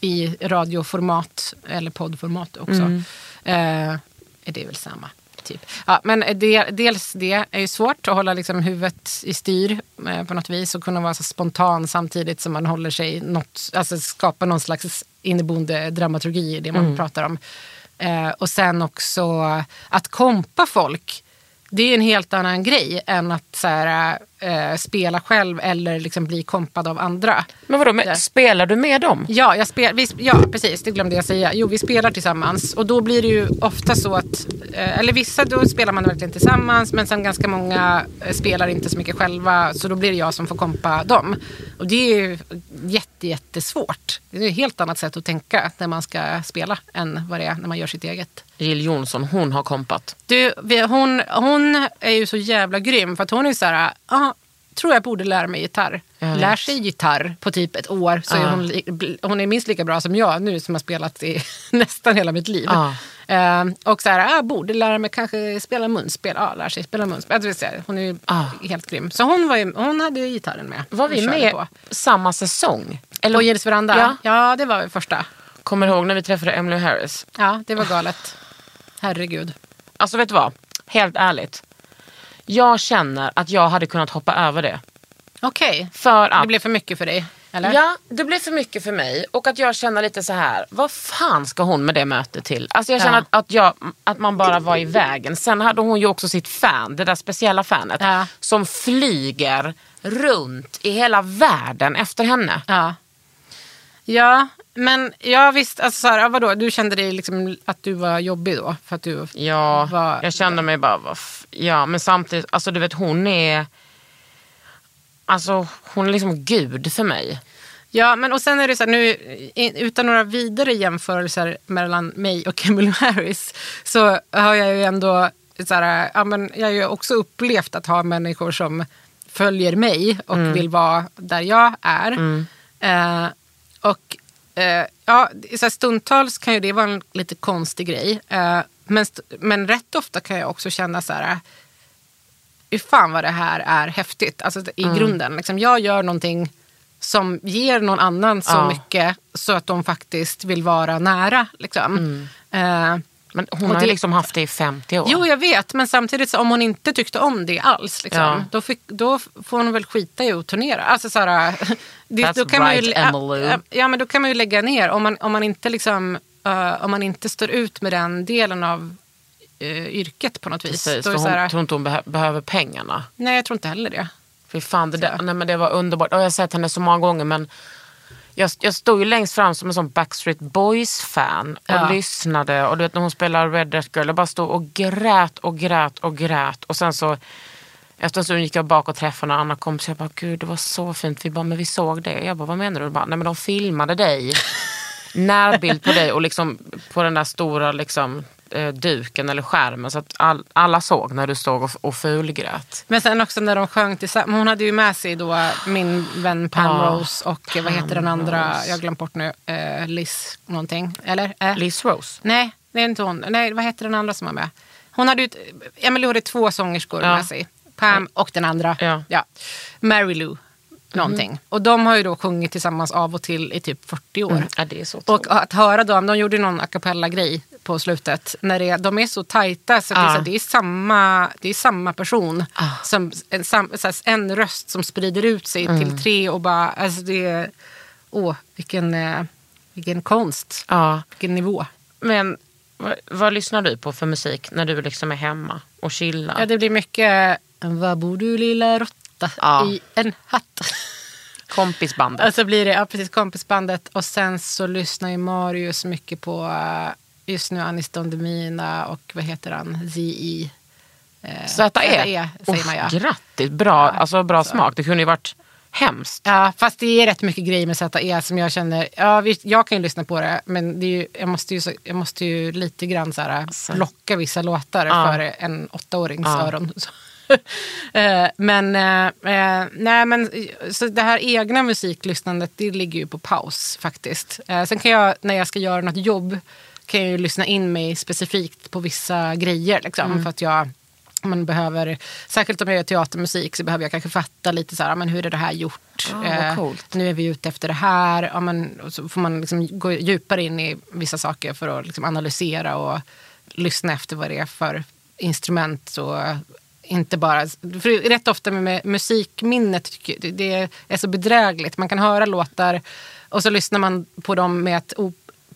i radioformat eller poddformat också. Mm. Eh, är det väl samma. Typ. Ja, men det, dels det är ju svårt att hålla liksom huvudet i styr eh, på något vis och kunna vara så spontan samtidigt som man håller sig något, alltså skapa någon slags inneboende dramaturgi i det man pratar om. Eh, och sen också att kompa folk. Det är en helt annan grej än att så här, eh, spela själv eller liksom bli kompad av andra. Men vadå, men spelar du med dem? Ja, jag spel, vi, ja, precis. Det glömde jag säga. Jo, vi spelar tillsammans. Och då blir det ju ofta så att, eh, eller vissa då spelar man verkligen tillsammans. Men sen ganska många eh, spelar inte så mycket själva. Så då blir det jag som får kompa dem. Och det är ju jätte, jättesvårt. Det är ett helt annat sätt att tänka när man ska spela än vad det är när man gör sitt eget. Jill Johnson, hon har kompat. Du, hon, hon är ju så jävla grym för att hon är så här, ah, tror jag borde lära mig gitarr. Lär sig gitarr på typ ett år så är Ja. hon, hon är minst lika bra som jag nu som har spelat i nästan hela mitt liv. Ja. Eh, och så här, ah, borde lära mig kanske spela munspel. Ja, lär sig spela munspel. Säga, hon är ju helt grym. Så hon, var ju, hon hade gitarren med. Var vi med På, samma säsong? på Gills veranda? Ja. Ja. det var första. Kommer du ihåg när vi träffade Emily Harris? Ja, det var galet. Herregud. Alltså vet du vad? Helt ärligt. Jag känner att jag hade kunnat hoppa över det. Okej, För att det blev för mycket för dig? Eller? Ja, det blev för mycket för mig. Och att jag känner lite så här, vad fan ska hon med det mötet till? Alltså jag känner Ja. att, att, jag, att man bara var i vägen. Sen hade hon ju också sitt fan, det där speciella fanet. Ja. Som flyger runt i hela världen efter henne. Ja. Ja, men jag visst, alltså så här, ja, vadå, du kände dig liksom att du var jobbig då? För att du Ja, var, jag kände mig bara, ja men samtidigt, alltså du vet hon är, alltså hon är liksom gud för mig. Ja, men och sen är det så här, nu, utan några vidare jämförelser mellan mig och Emily Harris, så har jag ju ändå, så här, ja, men jag har ju också upplevt att ha människor som följer mig och Mm. vill vara där jag är. Eh, och eh, ja, så här, stundtals kan ju det vara en lite konstig grej. Eh, men, men rätt ofta kan jag också känna så här, hur fan vad det här är häftigt. Alltså i Mm. grunden. Liksom, jag gör någonting som ger någon annan så Ja. mycket så att de faktiskt vill vara nära. Liksom. Mm. Eh, Men hon Och har det- ju liksom haft det i 50 år. jo, jag vet. Men samtidigt, så om hon inte tyckte om det alls, liksom, Ja. då, fick, då får hon väl skita i att turnera. Alltså, så här, det, That's då kan man ju, right, ja, Emmylou. ja, men då kan man ju lägga ner. Om man, om man, inte, liksom, eh, om man inte står ut med den delen av eh, yrket på något vis. Precis, Då det så här, hon tror inte hon beh- behöver pengarna. nej, jag tror inte heller det. Fy fan, det, där, nej, men det var underbart. Och jag har sett henne så många gånger men jag, jag stod ju längst fram som en sån Backstreet Boys-fan och Ja. lyssnade. Och du vet när hon spelade Red Dirt Girl, jag bara stod och grät och grät och grät. Och sen så efter en stund gick jag bak och träffade några andra kompisar. Jag bara, gud det var så fint. Vi bara, men vi såg det. Jag bara, vad menar du? Och bara, nej men de filmade dig. Närbild på dig och liksom på den där stora liksom, eh, duken eller skärmen. Så att all, alla såg när du stod och, och fulgrät. Men sen också när de sjöng tillsammans. Hon hade ju med sig då min vän Pam Ja, Rose och eh, vad heter den andra? Jag har glömt bort nu. Eh, Liz någonting. Eller? Eh? Liz Rose. Nej, det är inte hon. Nej, vad heter den andra som var med? Hon hade ju, Emily hade två sångerskor Ja. med sig. Pam och den andra. Ja. Mary Lou någonting. Och de har ju då sjungit tillsammans av och till i typ 40 år. Ja, är så Och att höra dem, de gjorde någon a cappella-grej på slutet. När det, de är så tajta så, att det, är Ja. så det, är samma, det är samma person. Ah. Som, en, sam, en röst som sprider ut sig Mm. till tre och bara, alltså det åh vilken, eh, vilken konst. Ja. Vilken nivå. Men vad, vad lyssnar du på för musik när du liksom är hemma och chillar? Ja, det blir mycket, vad bor du lilla råtta Ja. i en hatt? Kompisbandet. Och så blir det, ja precis, kompisbandet. Och sen så lyssnar ju Marius mycket på, eh, just nu Anis Don Demina och vad heter han, Z.E. Eh, ZE. säger man ja. Grattis, bra, alltså, bra smak. Det kunde ju varit hemskt. Ja, fast det är rätt mycket grejer med ZE som jag känner, ja visst, jag kan ju lyssna på det, men det ju, jag, måste ju, jag måste ju lite grann så här, blocka vissa låtar Ja. för en åttaårings Ja. öron. Eh, men, eh, eh, nej, men så det här egna musiklyssnandet, det ligger ju på paus faktiskt. Eh, sen kan jag, när jag ska göra något jobb, kan jag ju lyssna in mig specifikt på vissa grejer. Liksom, Mm. för att jag man behöver, särskilt om jag gör teatermusik så behöver jag kanske fatta lite så här, men hur är det här gjort? Ah, Eh, nu är vi ute efter det här. Ja, men, och så får man liksom gå djupare in i vissa saker för att liksom analysera och lyssna efter vad det är för instrument. Så inte bara, för rätt ofta med- musikminnet, det är så bedrägligt. Man kan höra låtar och så lyssnar man på dem med ett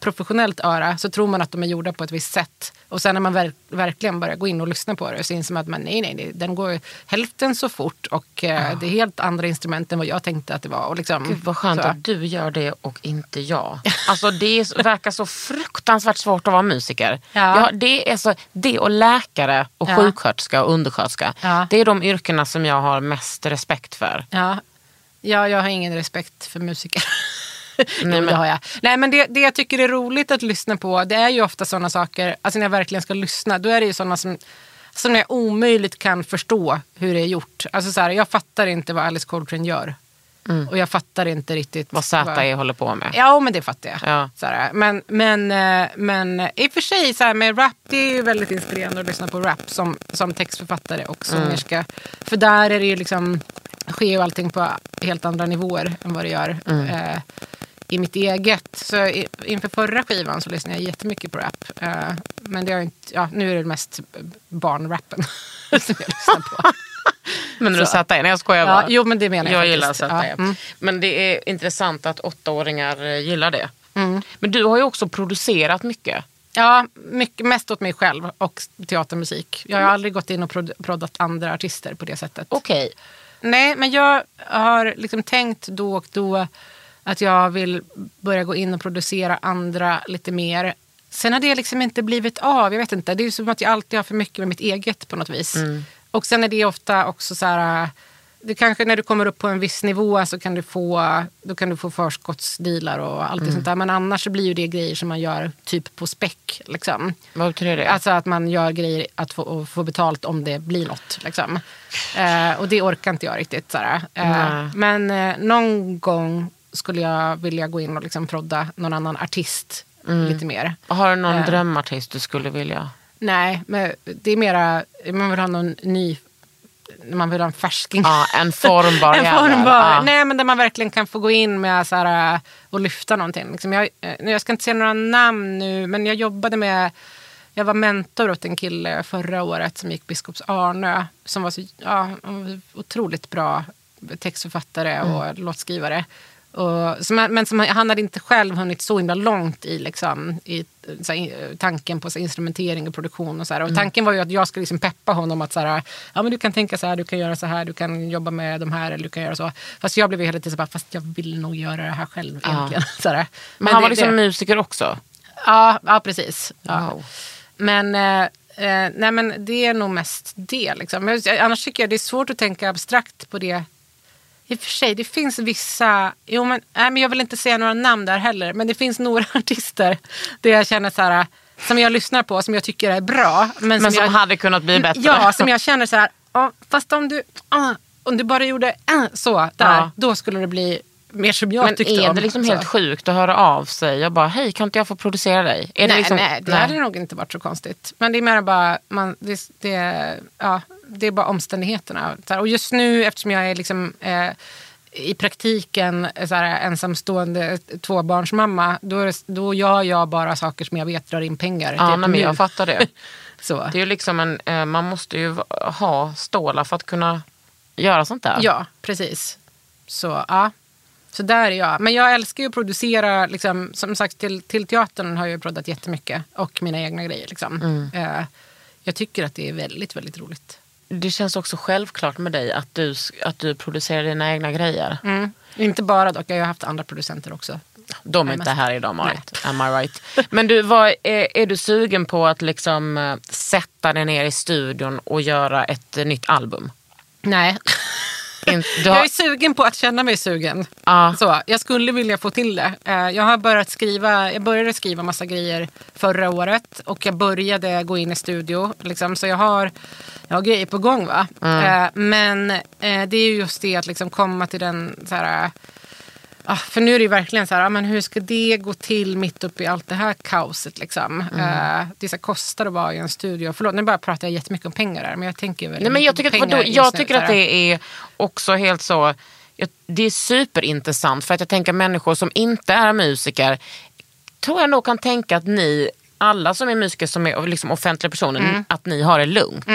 oprofessionellt öra så tror man att de är gjorda på ett visst sätt. Och sen när man ver- verkligen börjar gå in och lyssna på det så inser man att man, nej, nej, nej, den går hälften så fort och eh, det är helt andra instrument än vad jag tänkte att det var. Och liksom, Gud vad skönt så. att du gör det och inte jag. Alltså det är, verkar så fruktansvärt svårt att vara musiker. Ja. Ja, det, är så, det och läkare och Ja. sjuksköterska och undersköterska. Ja. Det är de yrkena som jag har mest respekt för. Ja. ja, jag har ingen respekt för musiker. Nej, men- det har jag. Nej, men det, det jag tycker är roligt att lyssna på, det är ju ofta sådana saker, alltså när jag verkligen ska lyssna, då är det ju sådana som, som jag omöjligt kan förstå hur det är gjort. Alltså så här, jag fattar inte vad Alice Coltrane gör. Och jag fattar inte riktigt Vad ZE håller på med. Ja, men det fattar jag. Ja. Så här, men, men, eh, men i och för sig, så med rap, det är ju väldigt inspirerande att lyssna på rap som, som textförfattare och sångerska. För där är det ju liksom, sker ju allting på helt andra nivåer än vad det gör eh, i mitt eget. Så inför förra skivan så lyssnade jag jättemycket på rap. Eh, men det har inte, ja, nu är det mest barnrappen som jag lyssnar på. Men du. ZE? Nej jag skojar Ja, bara. jo, men det menar jag Jag gillar. ZE. Ja, mm. Men det är intressant att åttaåringar eh, gillar det. Mm. Men du har ju också producerat mycket. Ja, mycket, mest åt mig själv och teatermusik. Jag har aldrig gått in och prod- proddat andra artister på det sättet. Okej. Nej, men jag har liksom tänkt då och då att jag vill börja gå in och producera andra lite mer. Sen har det liksom inte blivit av. Jag vet inte. Det är som att jag alltid har för mycket med mitt eget på något vis. Och sen är det ofta också så här... Det kanske när du kommer upp på en viss nivå så kan du få, då kan du få förskottsdealar och allt sånt där. Men annars så blir ju det grejer som man gör typ på späck. Liksom. Vad betyder det? Alltså att man gör grejer att få, få betalt om det blir något. Liksom. Eh, och det orkar inte jag riktigt. Såhär. Eh, Nej. men eh, någon gång skulle jag vilja gå in och liksom prodda någon annan artist lite mer. har du någon Eh. drömartist du skulle vilja? Nej, men det är mera, man vill ha någon ny, man vill ha en färsking. Ja, en formbar en formbar. Ja. Nej, men där man verkligen kan få gå in med så här, äh, och lyfta någonting. Liksom jag, eh, jag ska inte säga några namn nu, men jag jobbade med jag var mentor åt en kille förra året som gick Biskops Arnö. Som var så ja, otroligt bra textförfattare och låtskrivare. Och, som, men som, han hade inte själv hunnit så himla långt i, liksom, i här, i- tanken på så här, instrumentering och produktion. Och, så här. och Tanken var ju att jag skulle liksom peppa honom att så här, ja, men du kan tänka så här, du kan göra så här, du kan jobba med de här eller du kan göra så. Fast jag blev hela tiden så bara, fast jag vill nog göra det här själv egentligen. Så här. Men, han det- var liksom det- musiker också. Ja, ja precis. Ja. Wow. Men, eh, eh, nej, men det är nog mest det. Liksom. Men, eh, annars tycker jag det är svårt att tänka abstrakt på det. I och för sig, det finns vissa... Jo, men, nej, men jag vill inte säga några namn där heller. Men det finns några artister där jag känner så här, som jag lyssnar på som jag tycker är bra. Men, Men som jag, hade kunnat bli bättre. Ja, som jag känner så här, ja, fast om du, ah, om du bara gjorde ah, så där, Ja. då skulle det bli mer som jag Men tyckte är om. det liksom helt sjukt att höra av sig? Jag bara, hej kan inte jag få producera dig? Är nej, det liksom, nej, det hade nog inte varit så konstigt. Men det är mer bara, man, det, det, ja, det är bara omständigheterna. Och just nu eftersom jag är liksom, eh, i praktiken eh, så här, ensamstående tvåbarnsmamma, då, då gör jag bara saker som jag vet drar in pengar. Ja, men jag fattar det. så. Det är ju liksom en, eh, man måste ju ha stålar för att kunna göra sånt där. Ja, precis. Så ja, så där är jag. Men jag älskar ju att producera, liksom, som sagt till, till teatern har jag ju proddat jättemycket. Och mina egna grejer. Liksom. Mm. Eh, jag tycker att det är väldigt, väldigt roligt. Det känns också självklart med dig att du, att du producerar dina egna grejer. Mm. Inte bara dock, jag har haft andra producenter också. De är inte här idag Marit. Am I right? Men du, vad, är, är du sugen på att liksom eh, sätta dig ner i studion och göra ett nytt album? Nej. In, du Jag har, är sugen på att känna mig sugen. Ja. Så, jag skulle vilja få till det. Eh, Jag har börjat skriva, jag började skriva massa grejer förra året och jag började gå in i studio. Liksom, så jag har, jag har grejer på gång. va. Eh, Men eh, det är ju just det att liksom komma till den så här, Ah, för nu är det ju verkligen så här, ah, men hur ska det gå till mitt uppe i allt det här kaoset? Liksom? Eh, det så här, kostar att vara i en studio. Förlåt, nu bara pratar jag jättemycket om pengar där. Men jag tänker väldigt nej, men jag tycker, vadå, pengar just jag tycker att här. det är också helt så, det är superintressant för att jag tänker människor som inte är musiker tror jag nog kan tänka att ni, alla som är musiker som är liksom offentliga personer, att ni har det lugnt.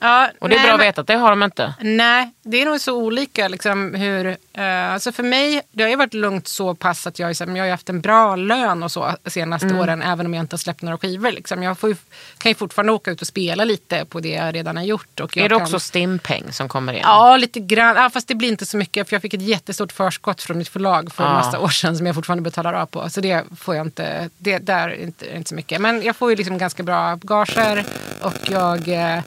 Ja, Och det är nej, bra att veta att det har de inte. Nej, det är nog så olika. Liksom, hur, eh, alltså för mig, det har ju varit lugnt så pass att jag, liksom, jag har haft en bra lön och så senaste Mm. åren. Även om jag inte har släppt några skivor. Liksom. Jag ju, kan ju fortfarande åka ut och spela lite på det jag redan har gjort. Och Är det kan, också stimpeng som kommer in? Ja, lite grann. Ja, fast det blir inte så mycket. För jag fick ett jättestort förskott från mitt förlag för en Ja. massa år sedan som jag fortfarande betalar av på. Så det får jag inte. Det där är inte, inte så mycket. Men jag får ju liksom ganska bra gager. Och jag, eh,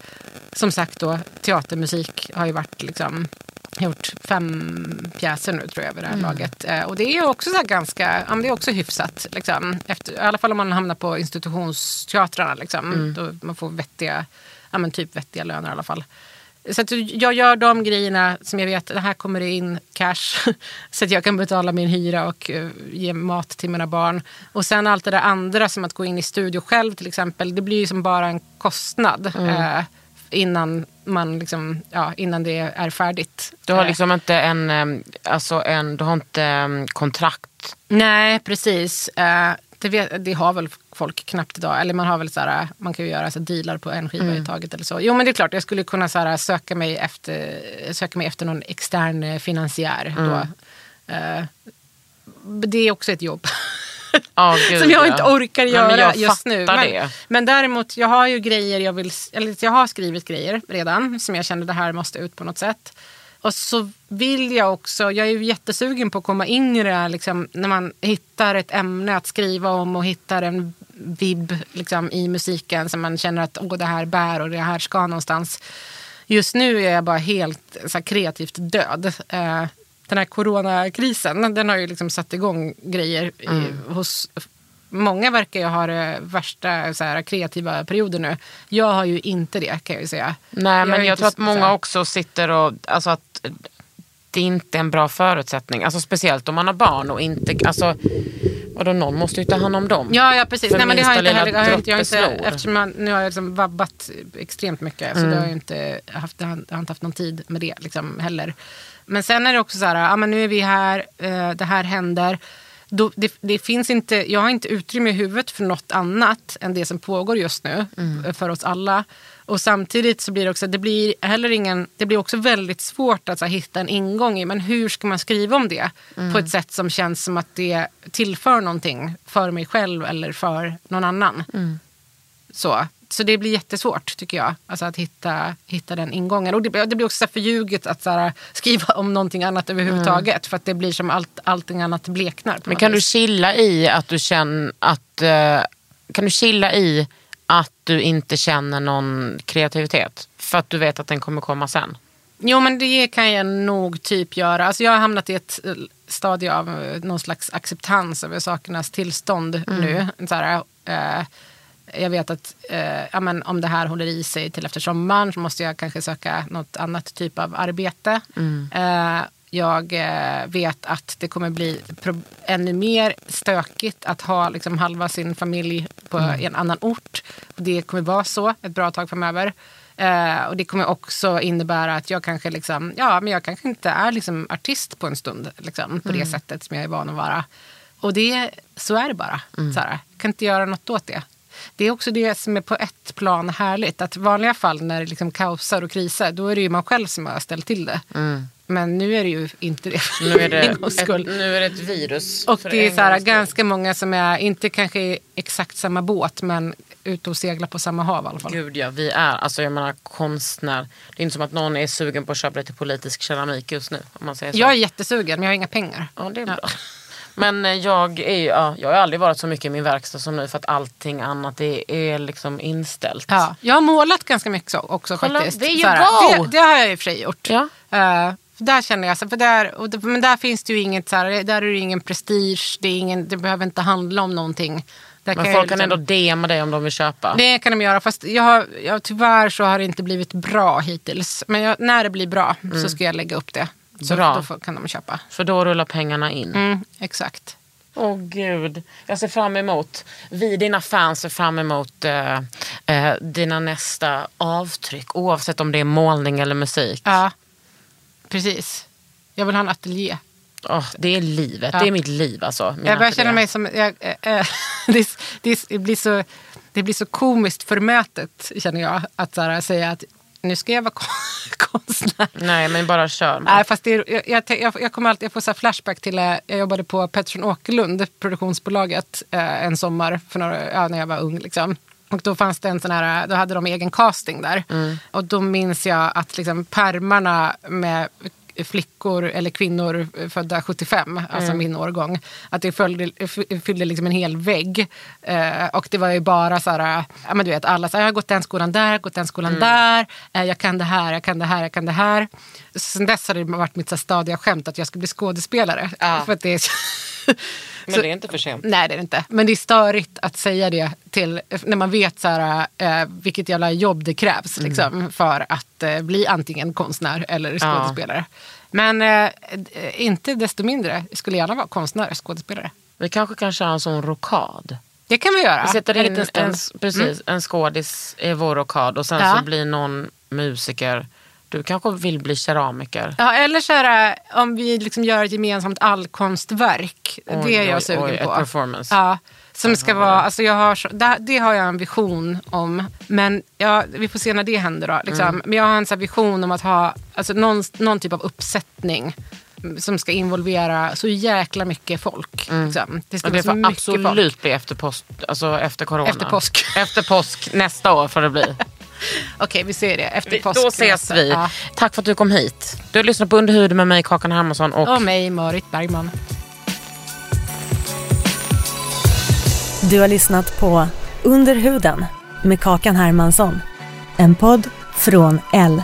som sagt då, teatermusik har ju varit liksom gjort fem pjäser nu tror jag vid det här Mm. laget. Eh, och det är också så här ganska, ja, men det är också hyfsat. Liksom. Efter, I alla fall om man hamnar på institutionsteatrarna. Liksom, Mm. Då man får vettiga, ja, men typ vettiga löner i alla fall. Så att jag gör de grejerna som jag vet, det här kommer det in cash. Så att jag kan betala min hyra och eh, ge mat till mina barn. Och sen allt det där andra som att gå in i studio själv till exempel. Det blir ju som bara en kostnad. Mm. Eh, innan, man liksom, ja, innan det är färdigt. Du har Eh, liksom inte en, em, alltså en, du har inte em, kontrakt. Nej, precis. Eh, det, vet, det har väl folk knappt idag. Eller man har väl så här, man kan ju göra så dealar på en skiva i taget eller så. Jo men det är klart, jag skulle kunna så här, söka, mig efter, söka mig efter någon extern eh, finansiär. Då. Eh, det är också ett jobb. Ja, gud, som jag ja. inte orkar Nej, göra jag just nu. Men, men däremot, jag har ju grejer jag vill, eller jag har skrivit grejer redan som jag känner det här måste ut på något sätt. Och så vill jag också, jag är ju jättesugen på att komma in i det här liksom, när man hittar ett ämne att skriva om och hittar en vibb liksom, i musiken som man känner att Åh, det här bär och det här ska någonstans. Just nu är jag bara helt så här, kreativt död. Eh, den här coronakrisen, den har ju liksom satt igång grejer i, Mm. hos Många verkar ju ha det värsta så här, kreativa perioder nu. Jag har ju inte det kan jag ju säga. Nej Jag är men jag tror att många också sitter och, alltså att det inte är en bra förutsättning. Alltså speciellt om man har barn och inte, alltså vadå någon måste ju ta hand om dem. Ja, ja precis. För Nej, men det har jag inte heller, jag har inte, jag har inte, eftersom man, nu har jag liksom vabbat extremt mycket. Så det har jag inte haft, jag har jag har inte haft någon tid med det liksom, heller. Men sen är det också så här, ja, men nu är vi här, eh, det här händer. Då, det, det finns inte, jag har inte utrymme i huvudet för något annat än det som pågår just nu Mm. för oss alla. Och samtidigt så blir det också, det blir heller ingen, det blir också väldigt svårt att här, hitta en ingång i, men hur ska man skriva om det Mm. på ett sätt som känns som att det tillför någonting för mig själv eller för någon annan. Mm. Så. Så det blir jättesvårt tycker jag, alltså att hitta, hitta den ingången. Och det, blir- det blir också så förljuget att så skriva om någonting annat överhuvudtaget. För att det blir som allt, allting annat bleknar. Mm. Men kan du vis. chilla i att du känner att... eh, kan du chilla i att du inte känner någon kreativitet? För att du vet att den kommer komma sen. Jo men det kan jag nog typ göra. Alltså jag har hamnat i ett eh, stadie av eh, någon slags acceptans över sakernas tillstånd nu. Så här, eh, jag vet att eh, ja, men om det här håller i sig till efter sommaren så måste jag kanske söka något annat typ av arbete. Eh, jag eh, vet att det kommer bli ännu mer stökigt att ha liksom, halva sin familj på en annan ort. Det kommer vara så ett bra tag framöver. Eh, och det kommer också innebära att jag kanske, liksom, ja, men jag kanske inte är liksom, artist på en stund liksom, på det sättet som jag är van att vara. Och det, så är det bara. Så här, jag kan inte göra något åt det. Det är också det som är på ett plan härligt. Att i vanliga fall när det liksom kaosar och krisar, då är det ju man själv som har ställt till det. Men nu är det ju inte det. för Nu är det, ett, nu är det ett virus. Och det är så här, ganska många som är, inte kanske i exakt samma båt, men ute och seglar på samma hav i alla fall. Gud ja, vi är, alltså jag menar konstnär. Det är inte som att någon är sugen på att köpa lite politisk keramik just nu. Om man säger så. Jag är jättesugen, men jag har inga pengar. Ja, det är bra. Men eh, jag, är, ja, jag har aldrig varit så mycket i min verkstad som nu för att allting annat är, är liksom inställt. Ja, jag har målat ganska mycket så, också Kolla, faktiskt. there you go. Det, det har jag i och för sig gjort. Ja. För där känner jag, så, för där, och men där finns det ju inget, så här, där är det ingen prestige, det, ingen, det behöver inte handla om någonting. Där Men jag folk kan liksom- ändå DMa dig om de vill köpa. Det kan de göra, fast jag har, jag, tyvärr så har det inte blivit bra hittills. Men jag, när det blir bra så ska jag lägga upp det. Så Bra. då får, kan de köpa. För då rullar pengarna in. Mm, exakt. Åh gud. Jag ser fram emot, vi dina fans ser fram emot eh, eh, dina nästa avtryck. Oavsett om det är målning eller musik. Ja, precis. Jag vill ha en ateljé. Åh, det är livet, Ja. det är mitt liv alltså. min Jag börjar känna mig som... Jag, eh, eh, det, det, blir så, det blir så komiskt förmätet, känner jag, att så här, säga att nu ska jag vara kon- konstnär. Nej men bara kör. Nej, fast är, jag, jag, jag, jag, kommer alltid, jag får så flashback till, eh, jag jobbade på Pettersson Åkerlund, produktionsbolaget, eh, en sommar för några, ja, när jag var ung. Liksom. Och då fanns det en sån här, då hade de egen casting där. Och då minns jag att liksom permarna med flickor eller kvinnor födda 75, alltså min årgång, att det följde, fyllde liksom en hel vägg. Eh, och det var ju bara så här, ja men du vet alla, så här, jag har gått den skolan där, gått den skolan där, eh, jag kan det här, jag kan det här, jag kan det här. Sen dess har det varit mitt så här stadiga skämt att jag ska bli skådespelare. Ja. För att det är Men så- det är inte för sent. Nej det är det inte. Men det är störigt att säga det till, när man vet så här, eh, vilket jävla jobb det krävs liksom, för att eh, bli antingen konstnär eller skådespelare. Men eh, inte desto mindre, jag skulle gärna vara konstnär, skådespelare. Vi kanske kan köra en sån rokad. Det kan vi göra. Vi sätter en in en, stund. precis, en skådis i vår rokad och sen Ja. så blir någon musiker. Du kanske vill bli keramiker. Ja, eller så här, om vi liksom gör ett gemensamt allkonstverk. Oj, det är jag oj, sugen oj, ett på. performance. Ja, som ska vara, alltså jag har, det, det har jag en vision om. Men ja, vi får se när det händer då. Liksom. Mm. Men jag har en så vision om att ha alltså någon, någon typ av uppsättning som ska involvera så jäkla mycket folk. Liksom. Det ska Och det får absolut folk. bli efter, post, alltså efter corona. Efter påsk. Efter påsk nästa år får det bli. Okej, vi ser det. Efter Vi, påsk. då ses vi. Ja. Tack för att du kom hit. Du har lyssnat på Underhuden med mig, Kakan Hermansson. Och Och mig, Marit Bergman. Du har lyssnat på Under huden med Kakan Hermansson. En podd från L.